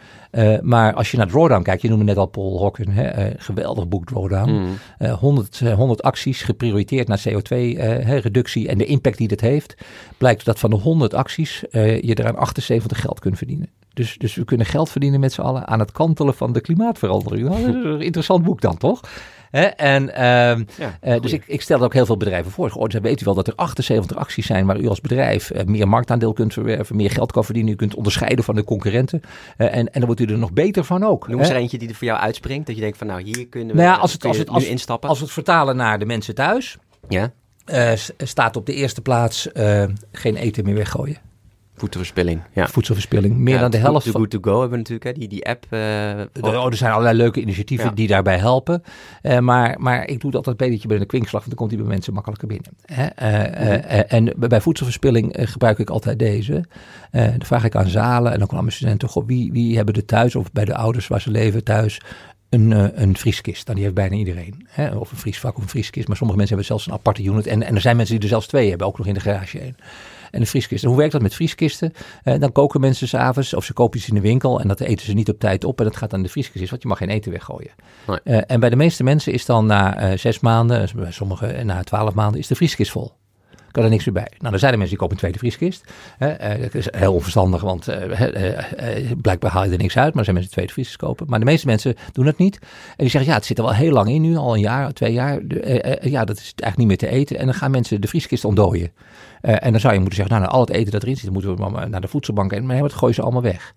Maar als je naar Drawdown kijkt, je noemde net al Paul eh, geweldig boek Drawdown. Mm. Eh, 100, eh, 100 acties geprioriteerd naar CO2-reductie en de impact die dat heeft. Blijkt dat van de 100 acties eh, je er aan 78 geld kunt verdienen. Dus, dus we kunnen geld verdienen met z'n allen aan het kantelen van de klimaatverandering. Nou, dat is een interessant boek dan, toch? Hè? En, ehm, Ja, eh, dus ik, ik stel ook heel veel bedrijven voor. Oh, dan weet u wel dat er 78 acties zijn waar u als bedrijf eh, meer marktaandeel kunt verwerven, meer geld kan verdienen. U kunt onderscheiden van de concurrenten. Eh, en, en dan wordt u er nog beter van ook. Noem eens er eentje die er voor jou uitspringt. Dat je denkt van nou, hier kunnen we, Nou ja, als het- als het- nu als- instappen. Als we het vertalen naar de mensen thuis, ja, s- staat op de eerste plaats geen eten meer weggooien. Voedselverspilling. Ja. Voedselverspilling. Meer Ja, dan de helft Too van... Good To Go hebben we natuurlijk, hè, die, die app. eh, Er, oh, er zijn allerlei leuke initiatieven Ja. die daarbij helpen. Eh, maar, maar ik doe dat altijd een beetje bij de kwinkslag, want dan komt die bij mensen makkelijker binnen. Hè? Eh, eh, en bij voedselverspilling gebruik ik altijd deze. Dan vraag ik aan zalen en ook aan mijn studenten, goh, wie, wie hebben er thuis of bij de ouders waar ze leven thuis een, een vrieskist. Nou, die heeft bijna iedereen. Hè? Of een vriesvak of een vrieskist. Maar sommige mensen hebben zelfs een aparte unit. En, en er zijn mensen die er zelfs twee hebben, ook nog in de garage één. En een vrieskist. En hoe werkt dat met vrieskisten? Eh, dan koken mensen s'avonds of ze kopen iets in de winkel en dat eten ze niet op tijd op en dat gaat aan de vrieskist, want je mag geen eten weggooien. Nee. Eh, en bij de meeste mensen is dan na eh, zes maanden, bij sommigen na twaalf maanden, is de vrieskist vol. Kan er niks meer bij. Nou, dan zijn er mensen die kopen een tweede vrieskist. Eh, dat is heel onverstandig, want eh, eh, eh, blijkbaar haal je er niks uit. Maar er zijn mensen die tweede vrieskist kopen. Maar de meeste mensen doen dat niet. En die zeggen, ja, het zit er wel heel lang in nu, al een jaar, twee jaar. Ja, dat is eigenlijk niet meer te eten. En dan gaan mensen de vrieskist ontdooien. Eh, en dan zou je moeten zeggen, nou, nou, al het eten dat erin zit, moeten we naar de voedselbank. En maar dat gooien ze allemaal weg.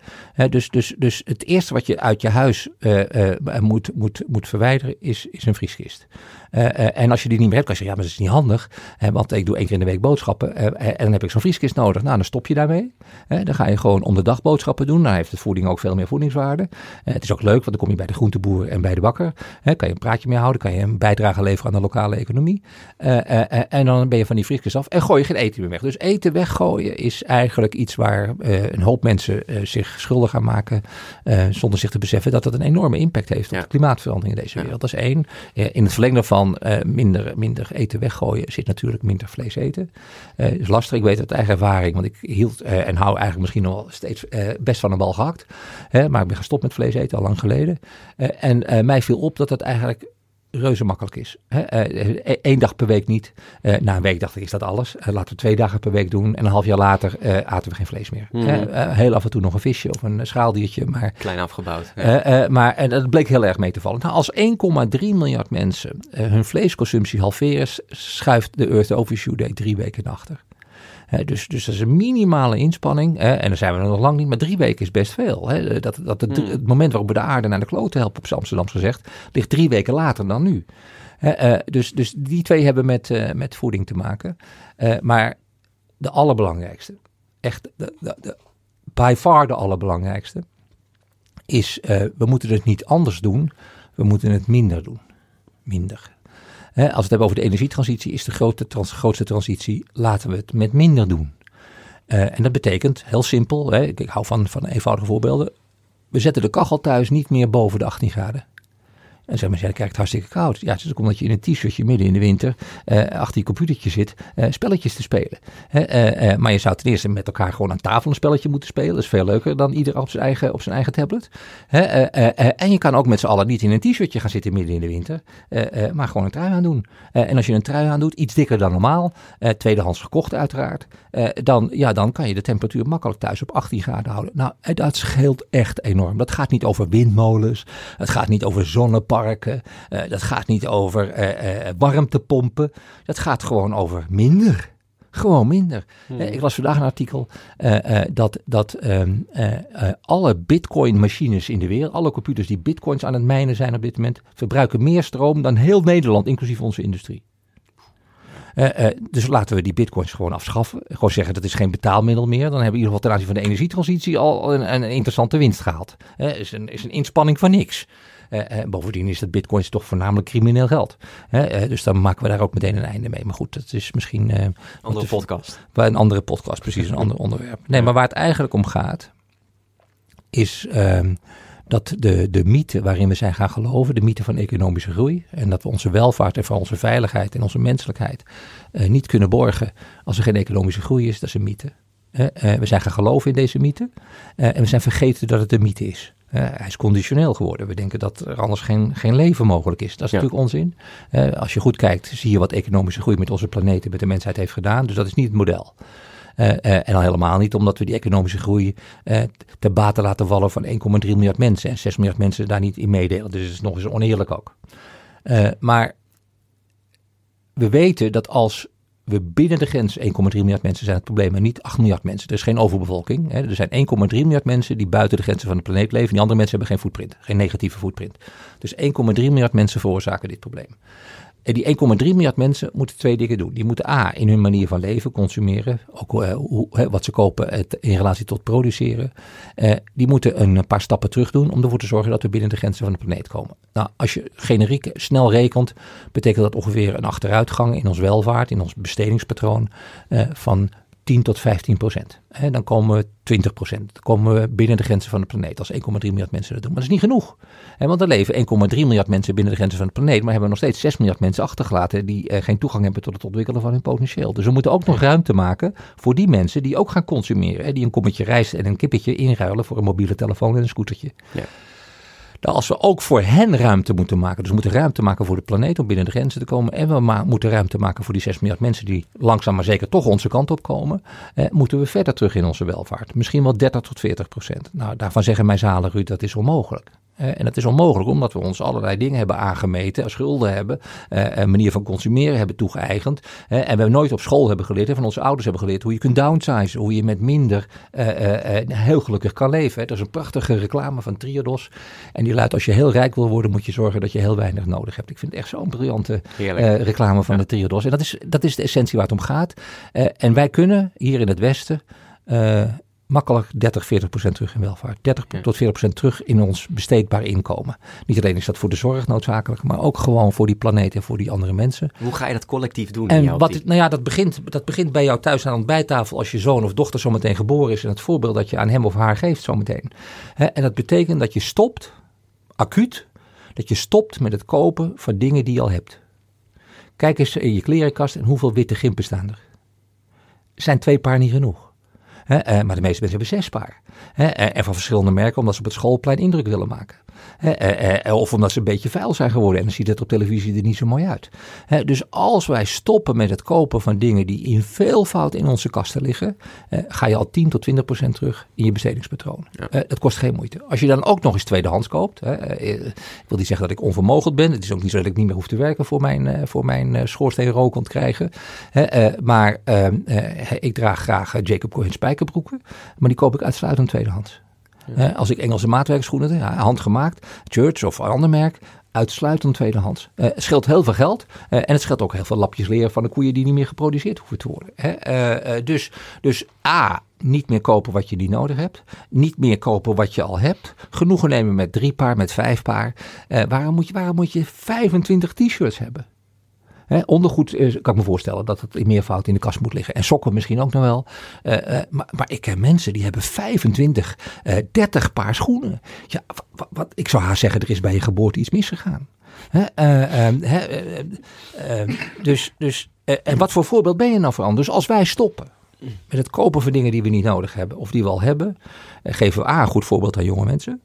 Dus, dus, dus het eerste wat je uit je huis eh, eh, moet, moet, moet verwijderen, is, is een vrieskist. En als je die niet meer hebt, kan je zeggen, ja, maar dat is niet handig. Want ik doe één keer in de week boodschappen. en dan heb ik zo'n vrieskist nodig. Nou, dan stop je daarmee. Dan ga je gewoon om de dag boodschappen doen. Dan heeft de voeding ook veel meer voedingswaarde. Het is ook leuk, want dan kom je bij de groenteboer en bij de bakker. Kan je een praatje mee houden. Kan je een bijdrage leveren aan de lokale economie. En dan ben je van die vrieskist af. En gooi je geen eten weg. Dus eten weggooien is eigenlijk iets waar eh, een hoop mensen eh, zich schuldig aan maken. eh, zonder zich te beseffen dat het een enorme impact heeft op Ja. de klimaatverandering in deze wereld. Dat is één. In het verlengde van minder, minder eten weggooien zit natuurlijk minder vlees eten. Eh is lastig. Ik weet uit eigen ervaring, want ik hield en hou eigenlijk misschien nog wel steeds best van een bal gehakt. Maar ik ben gestopt met vlees eten al lang geleden. En mij viel op dat dat eigenlijk reuze makkelijk is. Hè? Eh, Eén dag per week niet. Eh, na een week dacht ik, is dat alles? Eh, laten we twee dagen per week doen. En een half jaar later eh, aten we geen vlees meer. Mhm. Eh, heel af en toe nog een visje of een schaaldiertje. Maar Klein afgebouwd. Ja. eh, eh, maar en dat bleek heel erg mee te vallen. Nou, als 1,3 miljard mensen eh, hun vleesconsumptie halveren, schuift de Earth Overshoot Day drie weken achter. Dus, dus dat is een minimale inspanning. en dan zijn we er nog lang niet, maar drie weken is best veel. Hè. Dat, dat het, Hmm. het moment waarop we de aarde naar de klote helpen, op Amsterdams gezegd, ligt drie weken later dan nu. Eh, dus, dus die twee hebben met, eh, met voeding te maken. Eh, maar de allerbelangrijkste, echt de, de, de- by far de allerbelangrijkste, is we moeten het niet anders doen, we moeten het minder doen. Minder. Hè, als we het hebben over de energietransitie, is de grote trans- grootste transitie, laten we het met minder doen. Eh, en dat betekent, heel simpel, hè, ik, ik hou van, van eenvoudige voorbeelden, we zetten de kachel thuis niet meer boven de 18 graden. En zeg maar, ja, het hartstikke koud. Ja, het is ook omdat je in een t-shirtje midden in de winter eh, achter je computertje zit eh, spelletjes te spelen. Eh, maar je zou ten eerste met elkaar gewoon aan tafel een spelletje moeten spelen. Dat is veel leuker dan ieder op zijn eigen, op zijn eigen tablet. En je kan ook met z'n allen niet in een t-shirtje gaan zitten midden in de winter. maar gewoon een trui aan doen. En als je een trui aan doet, iets dikker dan normaal. eh, tweedehands gekocht uiteraard. dan, ja, dan kan je de temperatuur makkelijk thuis op 18 graden houden. Nou, dat scheelt echt enorm. Dat gaat niet over windmolens. Het gaat niet over zonneparken. Eh, dat gaat niet over eh, eh, warmtepompen. Dat gaat gewoon over minder. Gewoon minder. Eh, ik las vandaag een artikel dat, dat ehm, eh, eh, alle bitcoin-machines in de wereld, alle computers die bitcoins aan het mijnen zijn op dit moment, verbruiken meer stroom dan heel Nederland, inclusief onze industrie. Dus laten we die bitcoins gewoon afschaffen. Gewoon zeggen dat is geen betaalmiddel meer. Dan hebben we in ieder geval ten aanzien van de energietransitie al een, een interessante winst gehaald. is, een, is een inspanning van niks. Uh, bovendien is dat bitcoins toch voornamelijk crimineel geld. Dus dan maken we daar ook meteen een einde mee. Maar goed, dat is misschien... een andere podcast. Een andere podcast, precies, een ander onderwerp. Nee, maar waar het eigenlijk om gaat, is ehm, dat de, de mythe waarin we zijn gaan geloven, de mythe van economische groei, en dat we onze welvaart en van onze veiligheid en onze menselijkheid niet kunnen borgen als er geen economische groei is, dat is een mythe. we zijn gaan geloven in deze mythe en we zijn vergeten dat het een mythe is. Hij is conditioneel geworden. We denken dat er anders geen, geen leven mogelijk is. Dat is natuurlijk onzin. Als je goed kijkt, zie je wat economische groei met onze planeet met de mensheid heeft gedaan. Dus dat is niet het model. Uh, en al helemaal niet omdat we die economische groei te bate laten vallen van 1,3 miljard mensen. En 6 miljard mensen daar niet in meedelen. Dus het is nog eens oneerlijk ook. maar we weten dat als we binnen de grens 1,3 miljard mensen zijn het probleem en niet 8 miljard mensen. Er is geen overbevolking. Hè. Er zijn 1,3 miljard mensen die buiten de grenzen van de planeet leven. Die andere mensen hebben geen footprint, geen negatieve footprint. Dus 1,3 miljard mensen veroorzaken dit probleem. En die 1,3 miljard mensen moeten twee dingen doen. Die moeten A, in hun manier van leven, consumeren, ook uh, hoe, wat ze kopen in relatie tot produceren. Uh, die moeten een paar stappen terug doen om ervoor te zorgen dat we binnen de grenzen van de planeet komen. Nou, als je generiek snel rekent, betekent dat ongeveer een achteruitgang in ons welvaart, in ons bestedingspatroon van 10 tot 15 procent. dan komen we 20 procent. Dan komen we binnen de grenzen van de planeet als 1,3 miljard mensen dat doen. Maar dat is niet genoeg. want er leven 1,3 miljard mensen binnen de grenzen van de planeet. Maar hebben we nog steeds 6 miljard mensen achtergelaten die eh, geen toegang hebben tot het ontwikkelen van hun potentieel. Dus we moeten ook nog ruimte maken voor die mensen die ook gaan consumeren. die een kommetje rijst en een kippetje inruilen voor een mobiele telefoon en een scootertje. Ja. Nou, als we ook voor hen ruimte moeten maken, dus we moeten ruimte maken voor de planeet om binnen de grenzen te komen, en we moeten ruimte maken voor die 6 miljard mensen die langzaam maar zeker toch onze kant op komen, moeten we verder terug in onze welvaart. Misschien wel 30 tot 40 procent. Nou, daarvan zeggen mijn zalen, Ruud, dat is onmogelijk en dat is onmogelijk omdat we ons allerlei dingen hebben aangemeten, schulden hebben, uh, een manier van consumeren hebben toegeëigend. en we nooit op school hebben geleerd, en van onze ouders hebben geleerd hoe je kunt downsizen, hoe je met minder heel gelukkig kan leven. Dat is een prachtige reclame van Triodos. En die luidt, als je heel rijk wil worden, moet je zorgen dat je heel weinig nodig hebt. Ik vind het echt zo'n briljante reclame van de Triodos. En dat is, dat is de essentie waar het om gaat. en wij kunnen hier in het Westen makkelijk 30, 40 procent terug in welvaart. 30 tot 40 procent terug in ons besteedbaar inkomen. Niet alleen is dat voor de zorg noodzakelijk, maar ook gewoon voor die planeet en voor die andere mensen. Hoe ga je dat collectief doen? En wat, nou ja, dat begint, dat begint bij jou thuis aan de ontbijttafel als je zoon of dochter zometeen geboren is en het voorbeeld dat je aan hem of haar geeft zometeen. en dat betekent dat je stopt, acuut, dat je stopt met het kopen van dingen die je al hebt. Kijk eens in je klerenkast en hoeveel witte gimpen staan er. Zijn twee paar niet genoeg? Eh, maar de meeste mensen hebben zes paar. Eh, en van verschillende merken, omdat ze op het schoolplein indruk willen maken. Eh, of omdat ze een beetje vuil zijn geworden en dan ziet het op televisie er niet zo mooi uit. dus als wij stoppen met het kopen van dingen die in veelvoud in onze kasten liggen, ga je al 10 tot 20 procent terug in je bestedingspatroon. Ja. dat kost geen moeite. Als je dan ook nog eens tweedehands koopt, ik wil niet zeggen dat ik onvermogend ben. Het is ook niet zo dat ik niet meer hoef te werken voor mijn, voor mijn schoorsteen rook krijgen. maar ehm, ik draag graag Jacob Cohen spijkerbroeken, maar die koop ik uitsluitend tweedehands. Als ik Engelse maatwerkschoenen, handgemaakt, Church of ander merk, uitsluitend tweedehands. Uh, het scheelt heel veel geld uh, en het scheelt ook heel veel lapjes leer van de koeien die niet meer geproduceerd hoeven te worden. Uh, dus, dus A, niet meer kopen wat je niet nodig hebt. Niet meer kopen wat je al hebt. Genoegen nemen met drie paar, met vijf paar. waarom, moet je, waarom moet je 25 t-shirts hebben? Ondergoed kan ik me voorstellen dat het in meervoud in de kast moet liggen. En sokken misschien ook nog wel. Uh, uh, maar, maar, ik ken mensen die hebben 25, uh, 30 paar schoenen. Ja, wat, ik zou haar zeggen, er is bij je geboorte iets misgegaan. Eh, ehm, ehm, dus, dus, en wat voor voorbeeld ben je nou voor Dus als wij stoppen met het kopen van dingen die we niet nodig hebben of die we al hebben, geven we A een goed voorbeeld aan jonge mensen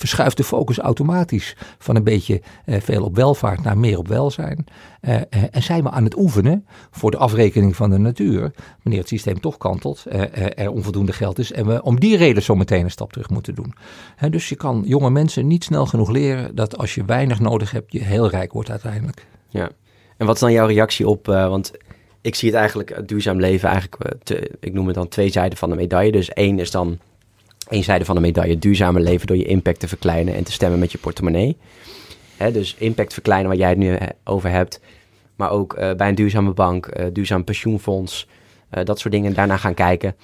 verschuift de focus automatisch van een beetje eh, veel op welvaart naar meer op welzijn. Uh, uh, en zijn we aan het oefenen voor de afrekening van de natuur, wanneer het systeem toch kantelt, er onvoldoende geld is en we om die reden zo meteen een stap terug moeten doen. dus je kan jonge mensen niet snel genoeg leren dat als je weinig nodig hebt, je heel rijk wordt uiteindelijk. Ja, en wat is dan jouw reactie op, want ik zie het eigenlijk, duurzaam leven, eigenlijk, ik noem het dan twee zijden van de medaille. Dus één is dan één zijde van de medaille duurzamer leven door je impact te verkleinen en te stemmen met je portemonnee. Hè, dus impact verkleinen waar jij het nu over hebt. maar ook bij een duurzame bank, duurzaam pensioenfonds, dat soort dingen daarna gaan kijken.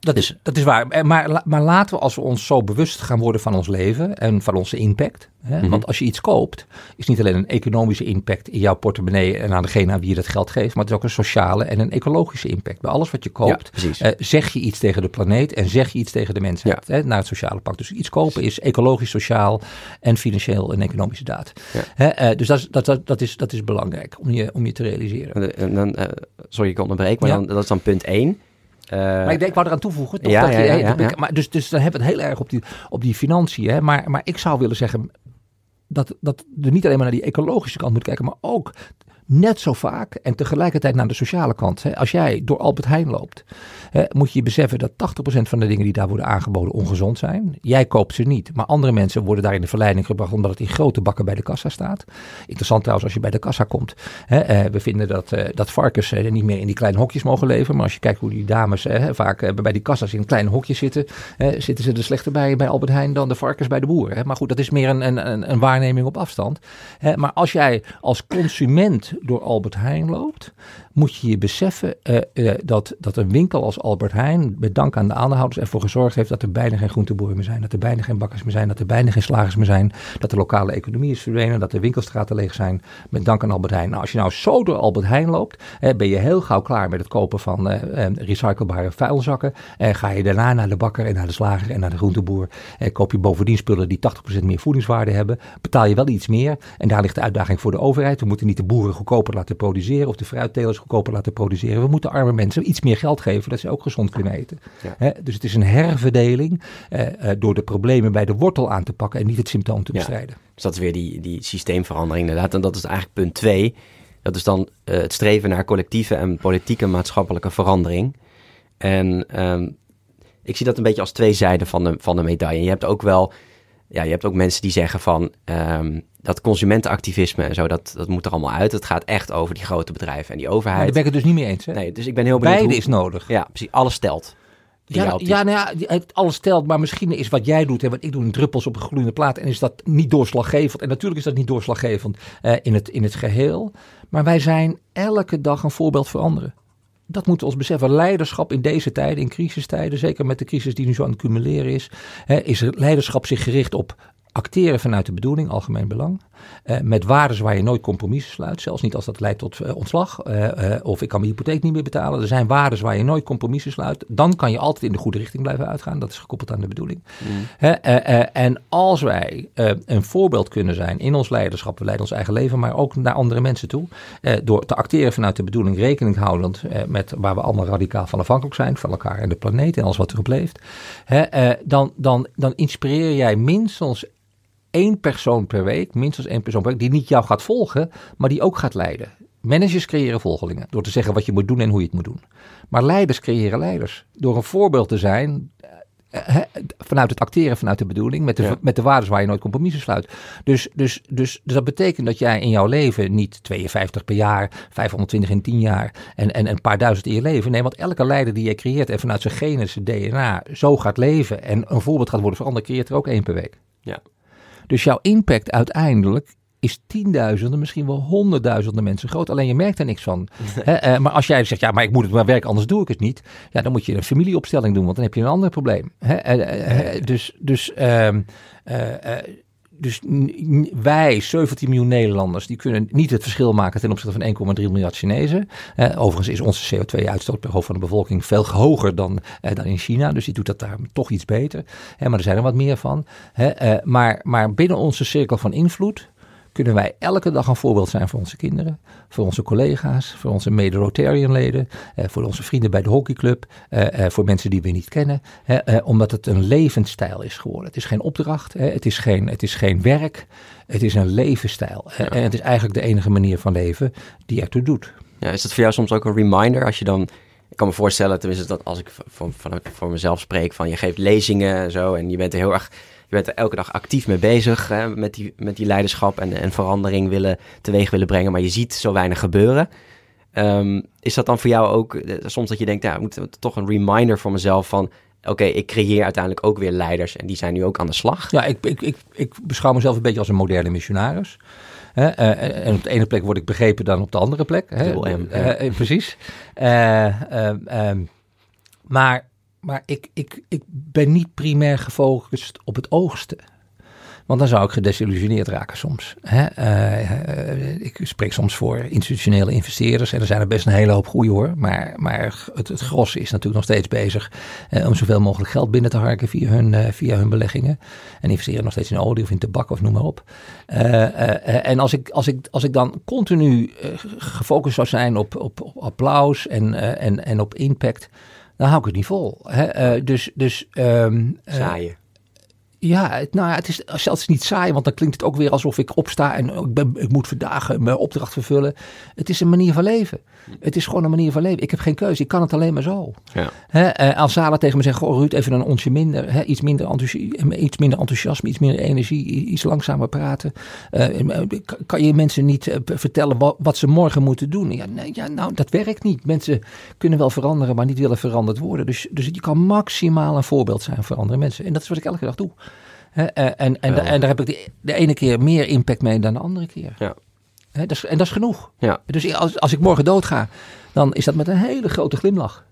Dat is, dat is waar. Eh, maar, maar laten we, als we ons zo bewust gaan worden van ons leven en van onze impact. Hè, mhm. Want als je iets koopt, is niet alleen een economische impact in jouw portemonnee en aan degene aan wie je dat geld geeft, maar het is ook een sociale en een ecologische impact. Bij alles wat je koopt, eh, zeg je iets tegen de planeet en zeg je iets tegen de mensheid. Hè, naar het sociale pak. Dus iets kopen is ecologisch, sociaal en financieel een economische daad. Hè, eh, dus dat is, dat, dat, is, dat is belangrijk om je, om je te realiseren. En dan, uh, sorry, ik onderbreek, maar dan, dat is dan punt 1. Uh, maar ik, denk, ik wou eraan toevoegen. Toch, ja, dat ja, ja, maar dus, dus dan hebben we het heel erg op die, op die financiën. Hè? Maar, maar ik zou willen zeggen dat, dat er niet alleen maar naar die ecologische kant moet kijken, maar ook net zo vaak en tegelijkertijd naar de sociale kant. Hè. Als jij door Albert Heijn loopt, hè, moet je beseffen dat 80% van de dingen die daar worden aangeboden ongezond zijn. Jij koopt ze niet, maar andere mensen worden daar in de verleiding gebracht omdat het in grote bakken bij de kassa staat. Interessant trouwens als je bij de kassa komt. Hè, eh, we vinden dat, eh, dat varkens eh, niet meer in die kleine hokjes mogen leven, maar als je kijkt hoe die dames vaak bij die kassa's in kleine hokjes zitten, zitten ze er slechter bij bij Albert Heijn dan de varkens bij de boer. Maar goed, dat is meer een, een, een waarneming op afstand. maar als jij als consument door Albert Heijn loopt, moet je je beseffen uh, uh, dat, dat een winkel als Albert Heijn, met dank aan de aandeelhouders, ervoor gezorgd heeft dat er bijna geen groenteboeren meer zijn, dat er bijna geen bakkers meer zijn, dat er bijna geen slagers meer zijn, dat de lokale economie is verdwenen, dat de winkelstraten leeg zijn, met dank aan Albert Heijn. Nou, als je nou zo door Albert Heijn loopt, ben je heel gauw klaar met het kopen van uh, recyclebare vuilzakken. En ga je daarna naar de bakker en naar de slager en naar de groenteboer. koop je bovendien spullen die 80% meer voedingswaarde hebben, betaal je wel iets meer. En daar ligt de uitdaging voor de overheid. We moeten niet de boeren goedkoper laten produceren of de fruittelers goedkoper laten produceren. We moeten arme mensen iets meer geld geven, dat ze ook gezond kunnen eten. dus het is een herverdeling eh, eh, door de problemen bij de wortel aan te pakken en niet het symptoom te bestrijden. Dus dat is weer die, die systeemverandering inderdaad. En dat is eigenlijk punt twee. Dat is dan uh, het streven naar collectieve en politieke maatschappelijke verandering. En ehm, ik zie dat een beetje als twee zijden van de, van de medaille. Je hebt ook wel ja, je hebt ook mensen die zeggen van um, dat consumentenactivisme en zo, dat, dat moet er allemaal uit. Het gaat echt over die grote bedrijven en die overheid. Maar daar ben ik het dus niet mee eens. Hè? Nee, dus ik ben heel benieuwd. Beide is nodig. Ja, precies. Alles stelt. Ja, ja, nou ja, alles stelt, maar misschien is wat jij doet en wat ik doe, een druppels op een gloeiende plaat. En is dat niet doorslaggevend. En natuurlijk is dat niet doorslaggevend uh, in, het, in het geheel. Maar wij zijn elke dag een voorbeeld voor anderen dat moeten we ons beseffen. Leiderschap in deze tijden, in crisistijden, zeker met de crisis die nu zo aan het cumuleren is, hè, is leiderschap zich gericht op acteren vanuit de bedoeling, algemeen belang. Uh, met waardes waar je nooit compromissen sluit. Zelfs niet als dat leidt tot uh, ontslag. Uh, of ik kan mijn hypotheek niet meer betalen. Er zijn waardes waar je nooit compromissen sluit. Dan kan je altijd in de goede richting blijven uitgaan. Dat is gekoppeld aan de bedoeling. Mm. en als wij een voorbeeld kunnen zijn in ons leiderschap. We leiden ons eigen leven, maar ook naar andere mensen toe. door te acteren vanuit de bedoeling, rekening houdend met waar we allemaal radicaal van afhankelijk zijn. Van elkaar en de planeet en alles wat erop leeft. dan, dan, dan inspireer jij minstens één persoon per week, minstens één persoon per week, die niet jou gaat volgen, maar die ook gaat leiden. Managers creëren volgelingen door te zeggen wat je moet doen en hoe je het moet doen. Maar leiders creëren leiders door een voorbeeld te zijn eh, vanuit het acteren vanuit de bedoeling, met de, met de waarden waar je nooit compromissen sluit. Dus, dus, dus, dus, dat betekent dat jij in jouw leven niet 52 per jaar, 520 in 10 jaar en, en een paar duizend in je leven. Nee, want elke leider die je creëert en vanuit zijn genen, zijn DNA zo gaat leven en een voorbeeld gaat worden voor anderen, creëert er ook één per week. Ja. Dus jouw impact uiteindelijk is tienduizenden, misschien wel honderdduizenden mensen groot. Alleen je merkt er niks van. uh, maar als jij zegt, ja, maar ik moet het maar werken, anders doe ik het niet. Ja, dan moet je een familieopstelling doen, want dan heb je een ander probleem. Uh, dus dus um, dus wij, 17 miljoen Nederlanders, die kunnen niet het verschil maken ten opzichte van 1,3 miljard Chinezen. Eh, overigens is onze CO2-uitstoot per hoofd van de bevolking veel hoger dan, eh, dan in China. Dus die doet dat daar toch iets beter. maar er zijn er wat meer van. Eh, maar, maar binnen onze cirkel van invloed kunnen wij elke dag een voorbeeld zijn voor onze kinderen, voor onze collega's, voor onze mede-Rotarian-leden, eh, voor onze vrienden bij de hockeyclub, eh, eh, voor mensen die we niet kennen, omdat het een levensstijl is geworden. Het is geen opdracht, het, is geen, het is geen werk, het is een levensstijl. En het is eigenlijk de enige manier van leven die ertoe doet. Ja, is dat voor jou soms ook een reminder als je dan ik kan me voorstellen, tenminste dat als ik voor, voor mezelf spreek, van je geeft lezingen en zo en je bent er heel erg je bent er elke dag actief mee bezig hè, met, die, met die leiderschap en, en verandering willen, teweeg willen brengen, maar je ziet zo weinig gebeuren. Um, is dat dan voor jou ook eh, soms dat je denkt, ja, moet toch een reminder voor mezelf van, oké, ik creëer uiteindelijk ook weer leiders en die zijn nu ook aan de slag? Ja, ik, ik, ik, ik beschouw mezelf een beetje als een moderne missionaris. Hè? Eh, en op de ene plek word ik begrepen dan op de andere plek. Hè? M, Eh, ja. eh, precies. Eh, ehm, ehm, maar maar ik, ik, ik ben niet primair gefocust op het oogsten. Want dan zou ik gedesillusioneerd raken soms. Hè? Eh, ik spreek soms voor institutionele investeerders. En er zijn er best een hele hoop goede hoor. Maar, maar het, het gros is natuurlijk nog steeds bezig eh, om zoveel mogelijk geld binnen te harken via hun, eh, via hun beleggingen. En investeren nog steeds in olie of in tabak of noem maar op. En als ik, als, ik, als ik dan continu gefocust zou zijn op, op, op applaus en, en, en op impact. Dan hou ik het niet vol. Eh, dus dus ehm, eh, Saaien. Ja, het, nou ja, het is zelfs niet saai, want dan klinkt het ook weer alsof ik opsta en ik, ben, ik moet vandaag mijn opdracht vervullen. Het is een manier van leven. Het is gewoon een manier van leven. Ik heb geen keuze, ik kan het alleen maar zo. Ja. Eh, als Zala tegen me zegt, goh Ruud, even een onsje minder, iets, minder enthousi- iets minder enthousiasme, iets minder energie, iets langzamer praten. Eh, kan- je mensen niet eh, vertellen wat, wat ze morgen moeten doen? Ja, nee, ja, nou, dat werkt niet. Mensen kunnen wel veranderen, maar niet willen veranderd worden. Dus, dus je kan maximaal een voorbeeld zijn voor andere mensen. En dat is wat ik elke dag doe. Eh, en, en, en, daar heb ik de, de ene keer meer impact mee dan de andere keer. Ja. Dat is, en dat is genoeg. Ja. Dus als, als ik morgen doodga, dan is dat met een hele grote glimlach.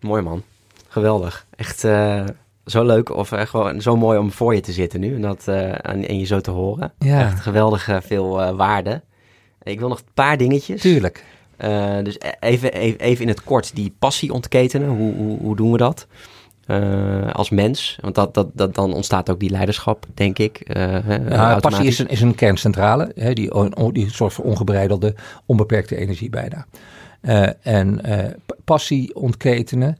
Mooi man. Geweldig. Echt eh, zo leuk of eh, gewoon zo mooi om voor je te zitten nu en, dat, en, en je zo te horen. Ja. Echt geweldig veel waarde. Ik wil nog een paar dingetjes. Tuurlijk. Dus e- even, even, even in het kort die passie ontketenen. Hoe, hoe, hoe doen we dat? Eh, als mens. Want dat, dat, dat, dan ontstaat ook die leiderschap, denk ik. eh, Ja, passie is een, is een kerncentrale. Hè, die, on- die zorgt voor ongebreidelde, onbeperkte energie bijna. Eh, en passie ontketenen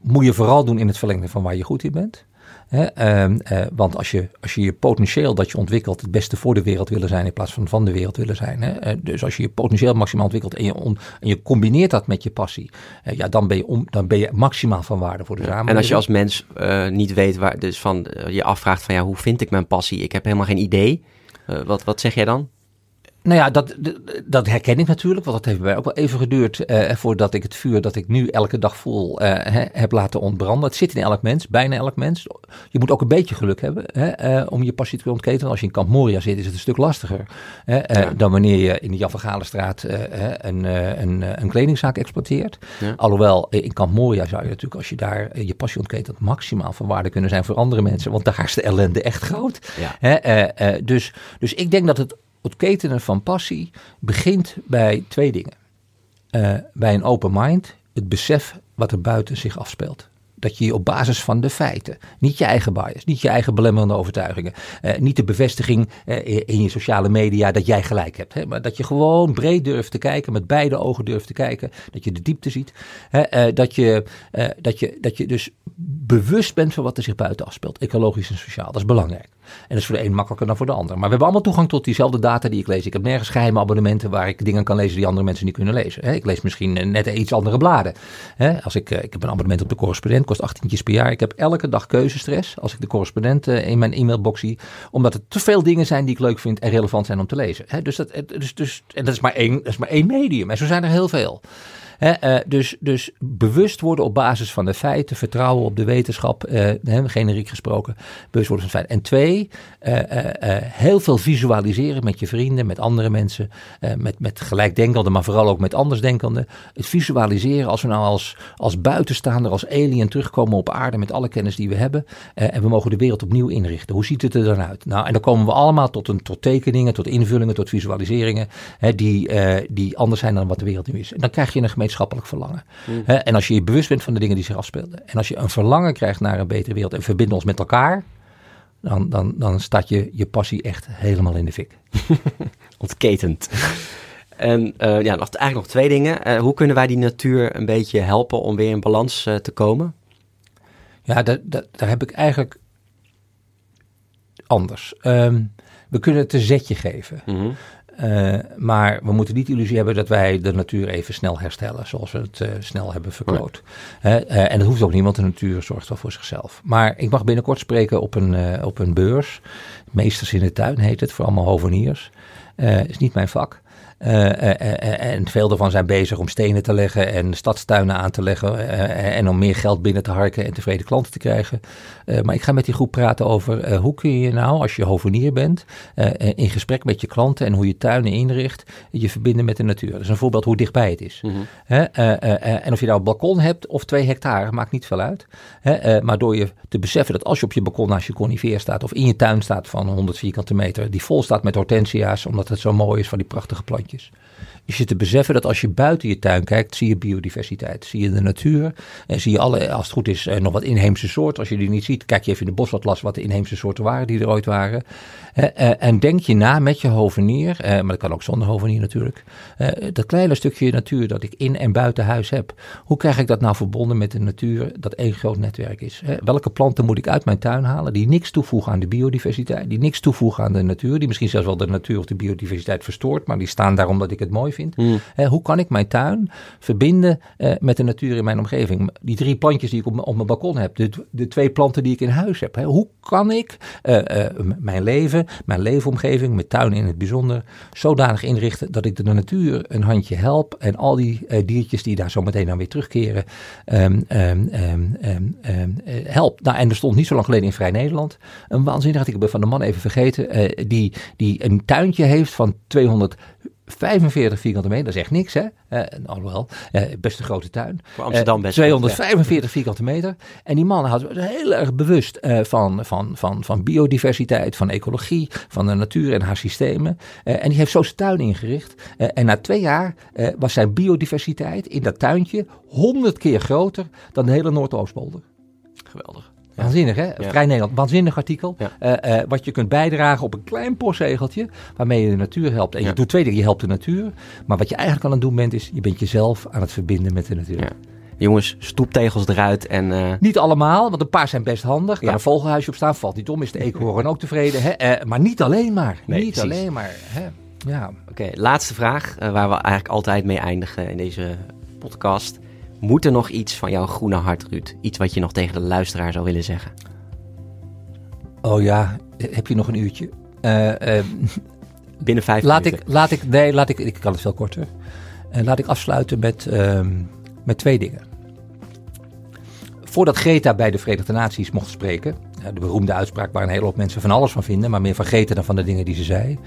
moet je vooral doen in het verlengde van waar je goed in bent. Hè, ehm, eh, want als je, als je je potentieel dat je ontwikkelt het beste voor de wereld willen zijn in plaats van van de wereld willen zijn. Hè, eh, dus als je je potentieel maximaal ontwikkelt en je, on- en je combineert dat met je passie. eh, ja, dan ben, je om, dan ben je maximaal van waarde voor de samenleving. En als je als mens niet weet waar, dus van je afvraagt van ja, hoe vind ik mijn passie? Ik heb helemaal geen idee. Wat, wat zeg jij dan? Nou ja, dat, dat- herken ik natuurlijk, want dat heeft bij mij ook wel even geduurd eh, voordat ik het vuur dat ik nu elke dag voel eh, heb laten ontbranden. Het zit in elk mens, bijna elk mens. Je moet ook een beetje geluk hebben hè, eh, om je passie te ontketenen. Als je in Kamp Moria zit, is het een stuk lastiger hè, Ja. dan wanneer je in de Jan van een, een, een kledingzaak exploiteert. Ja. Alhoewel, in Kamp Moria zou je natuurlijk, als je daar je passie ontketent, maximaal van waarde kunnen zijn voor andere mensen. Want daar is de ellende echt groot. Ja. Hè, dus, dus ik denk dat het ontketenen van passie begint bij twee dingen. Eh, bij een open mind, het besef wat er buiten zich afspeelt. Dat je je op basis van de feiten, niet je eigen bias, niet je eigen belemmerende overtuigingen, eh, niet de bevestiging eh, in je sociale media dat jij gelijk hebt. Hè, maar dat je gewoon breed durft te kijken, met beide ogen durft te kijken, dat je de diepte ziet. Hè, dat, je, dat, je, dat je dus bewust bent van wat er zich buiten afspeelt, ecologisch en sociaal. Dat is belangrijk. En dat is voor de een makkelijker dan voor de ander. Maar we hebben allemaal toegang tot diezelfde data die ik lees. Ik heb nergens geheime abonnementen waar ik dingen kan lezen die andere mensen niet kunnen lezen. Ik lees misschien eh, net iets andere bladen. Als ik, eh, ik heb een abonnement op de correspondent, kost 18 per jaar. Ik heb elke dag keuzestress als ik de correspondent eh, in mijn e-mailbox zie. Omdat het te veel dingen zijn die ik leuk vind en relevant zijn om te lezen. Dus dat, dus, dus, en dat is, maar één, dat is maar één medium. En zo zijn er heel veel. Eh, dus, dus bewust worden op basis van de feiten, vertrouwen op de wetenschap, eh, generiek gesproken, bewust worden van feiten. En twee, eh, heel veel visualiseren met je vrienden, met andere mensen, met, met gelijkdenkenden, maar vooral ook met andersdenkenden. Het visualiseren als we nou als, als buitenstaander, als alien terugkomen op aarde met alle kennis die we hebben. en we mogen de wereld opnieuw inrichten. Hoe ziet het er dan uit? Nou, en dan komen we allemaal tot, een, tot tekeningen, tot invullingen, tot visualiseringen, die, die anders zijn dan wat de wereld nu is. En dan krijg je een gemeenschappelijk verlangen. En als je je bewust bent van de dingen die zich afspeelden. En als je een verlangen krijgt naar een betere wereld en verbinden ons met elkaar. Dan, dan, dan staat je, je passie echt helemaal in de fik. (laughs) Ontketend. En eh, ja, nog, eigenlijk nog twee dingen. Eh, hoe kunnen wij die natuur een beetje helpen om weer in balans eh, te komen? Ja, dat, dat, daar heb ik eigenlijk anders. Ehm, we kunnen het een zetje geven. Mhm. Eh, maar we moeten niet de illusie hebben dat wij de natuur even snel herstellen, zoals we het eh, snel hebben verkloot. Eh, en dat hoeft ook niet, want de natuur zorgt wel voor zichzelf. Maar ik mag binnenkort spreken op een, op een beurs. Meesters in de tuin heet het, voor allemaal hoveniers. Is niet mijn vak. En veel daarvan zijn bezig om stenen te leggen en stadstuinen aan te leggen. en om meer geld binnen te harken en tevreden klanten te krijgen. maar ik ga met die groep praten over hoe kun je nou, als je hovenier bent, in gesprek met je klanten en hoe je tuinen inricht, je verbinden met de natuur. Dat is een voorbeeld hoe dichtbij het is. Mhm. en of je nou een balkon hebt of twee hectare, maakt niet veel uit. maar door je te beseffen dat als je op je balkon naast je conifeer staat of in je tuin staat van 100 vierkante meter, die vol staat met hortensia's, omdat het zo mooi is van die prachtige plantjes je te beseffen dat als je buiten je tuin kijkt, zie je biodiversiteit. Zie je de natuur en zie je alle, als het goed is, eh, nog wat inheemse soorten. Als je die niet ziet, kijk je even in de bosatlas wat de inheemse soorten waren die er ooit waren. Eh, en denk je na met je hovenier, eh, maar dat kan ook zonder hovenier natuurlijk. Dat kleine stukje natuur dat ik in en buiten huis heb. Hoe krijg ik dat nou verbonden met de natuur dat één groot netwerk is? Welke planten moet ik uit mijn tuin halen die niks toevoegen aan de biodiversiteit, die niks toevoegen aan de natuur, die misschien zelfs wel de natuur of de biodiversiteit verstoort, maar die staan daar omdat ik het mooi vind? Hmm. hoe kan ik mijn tuin verbinden uh, met de natuur in mijn omgeving? Die drie plantjes die ik op, op mijn balkon heb, de, de, twee planten die ik in huis heb. hoe kan ik uh, mijn leven, mijn leefomgeving, mijn tuin in het bijzonder, zodanig inrichten dat ik de natuur een handje help en al die diertjes die daar zo meteen dan weer terugkeren, um, um, um, help. Nou, en er stond niet zo lang geleden in Vrij Nederland een waanzinnig, ik heb van de man even vergeten, die, die een tuintje heeft van 200 45 vierkante meter, dat is echt niks hè. Uh, alhoewel, uh, best een grote tuin. Voor Amsterdam best. 245 vierkante meter. En die man had heel erg bewust van, van, van, van biodiversiteit, van ecologie, van de natuur en haar systemen. en die heeft zo zijn tuin ingericht. en na twee jaar was zijn biodiversiteit in dat tuintje 100 keer groter dan de hele Noordoostpolder. Geweldig. Waanzinnig, hè? Vrij Nederland. Waanzinnig artikel. Uh, wat je kunt bijdragen op een klein postzegeltje. Waarmee je de natuur helpt. En je doet twee dingen. Je helpt de natuur. Maar wat je eigenlijk aan het doen bent, is je bent jezelf aan het verbinden met de natuur. Jongens, stoeptegels eruit en... Uh... Niet allemaal, want een paar zijn best handig. Kan een vogelhuisje op staan, valt niet om. Is de eekhoorn ook tevreden. Hè? maar niet alleen maar. Nee, niet alleen maar. Hè? Ja. Oké, laatste vraag. waar we eigenlijk altijd mee eindigen in deze podcast. Moet er nog iets van jouw groene hart, Ruud? Iets wat je nog tegen de luisteraar zou willen zeggen? Oh ja, heb je nog een uurtje? Uh, Binnen vijf laat minuten. Ik, laat ik, nee, laat ik, ik kan het veel korter. Uh, laat ik afsluiten met, ehm, met twee dingen. Voordat Greta bij de Verenigde Naties mocht spreken, de beroemde uitspraak waar een hele hoop mensen van alles van vinden, maar meer van Greta dan van de dingen die ze zei.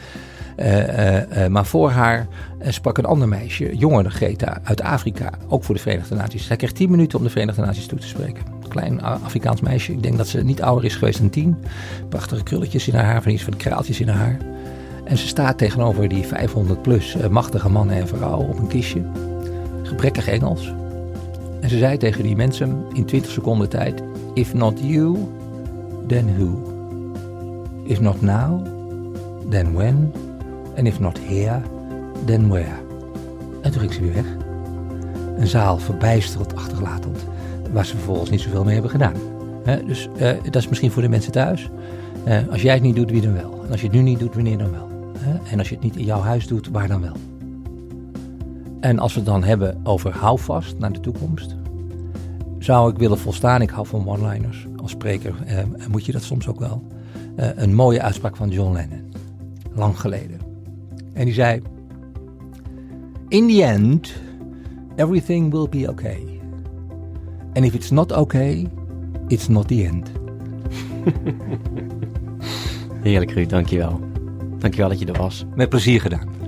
Uh, maar voor haar sprak een ander meisje, jonger dan Greta, uit Afrika, ook voor de Verenigde Naties. Zij kreeg tien minuten om de Verenigde Naties toe te spreken. Klein Afrikaans meisje, ik denk dat ze niet ouder is geweest dan tien. Prachtige krulletjes in haar haar, van iets van kraaltjes in haar haar. En ze staat tegenover die 500 plus machtige mannen en vrouwen op een kistje. Gebrekkig Engels. En ze zei tegen die mensen in 20 seconden tijd: If not you, then who? If not now, then when? And if not here, then where? En toen ging ze weer weg. Een zaal verbijsterend achterlatend, waar ze vervolgens niet zoveel mee hebben gedaan. dus uh, dat is misschien voor de mensen thuis. Uh, als jij het niet doet, wie dan wel? En als je het nu niet doet, wanneer dan wel? en als je het niet in jouw huis doet, waar dan wel? En als we het dan hebben over houvast naar de toekomst, zou ik willen volstaan. Ik hou van one-liners. Als spreker uh, moet je dat soms ook wel. een mooie uitspraak van John Lennon, lang geleden. En die zei: In the end, everything will be okay. And if it's not okay, it's not the end. (laughs) Heerlijk, Ruud, dankjewel. Dankjewel dat je er was. Met plezier gedaan.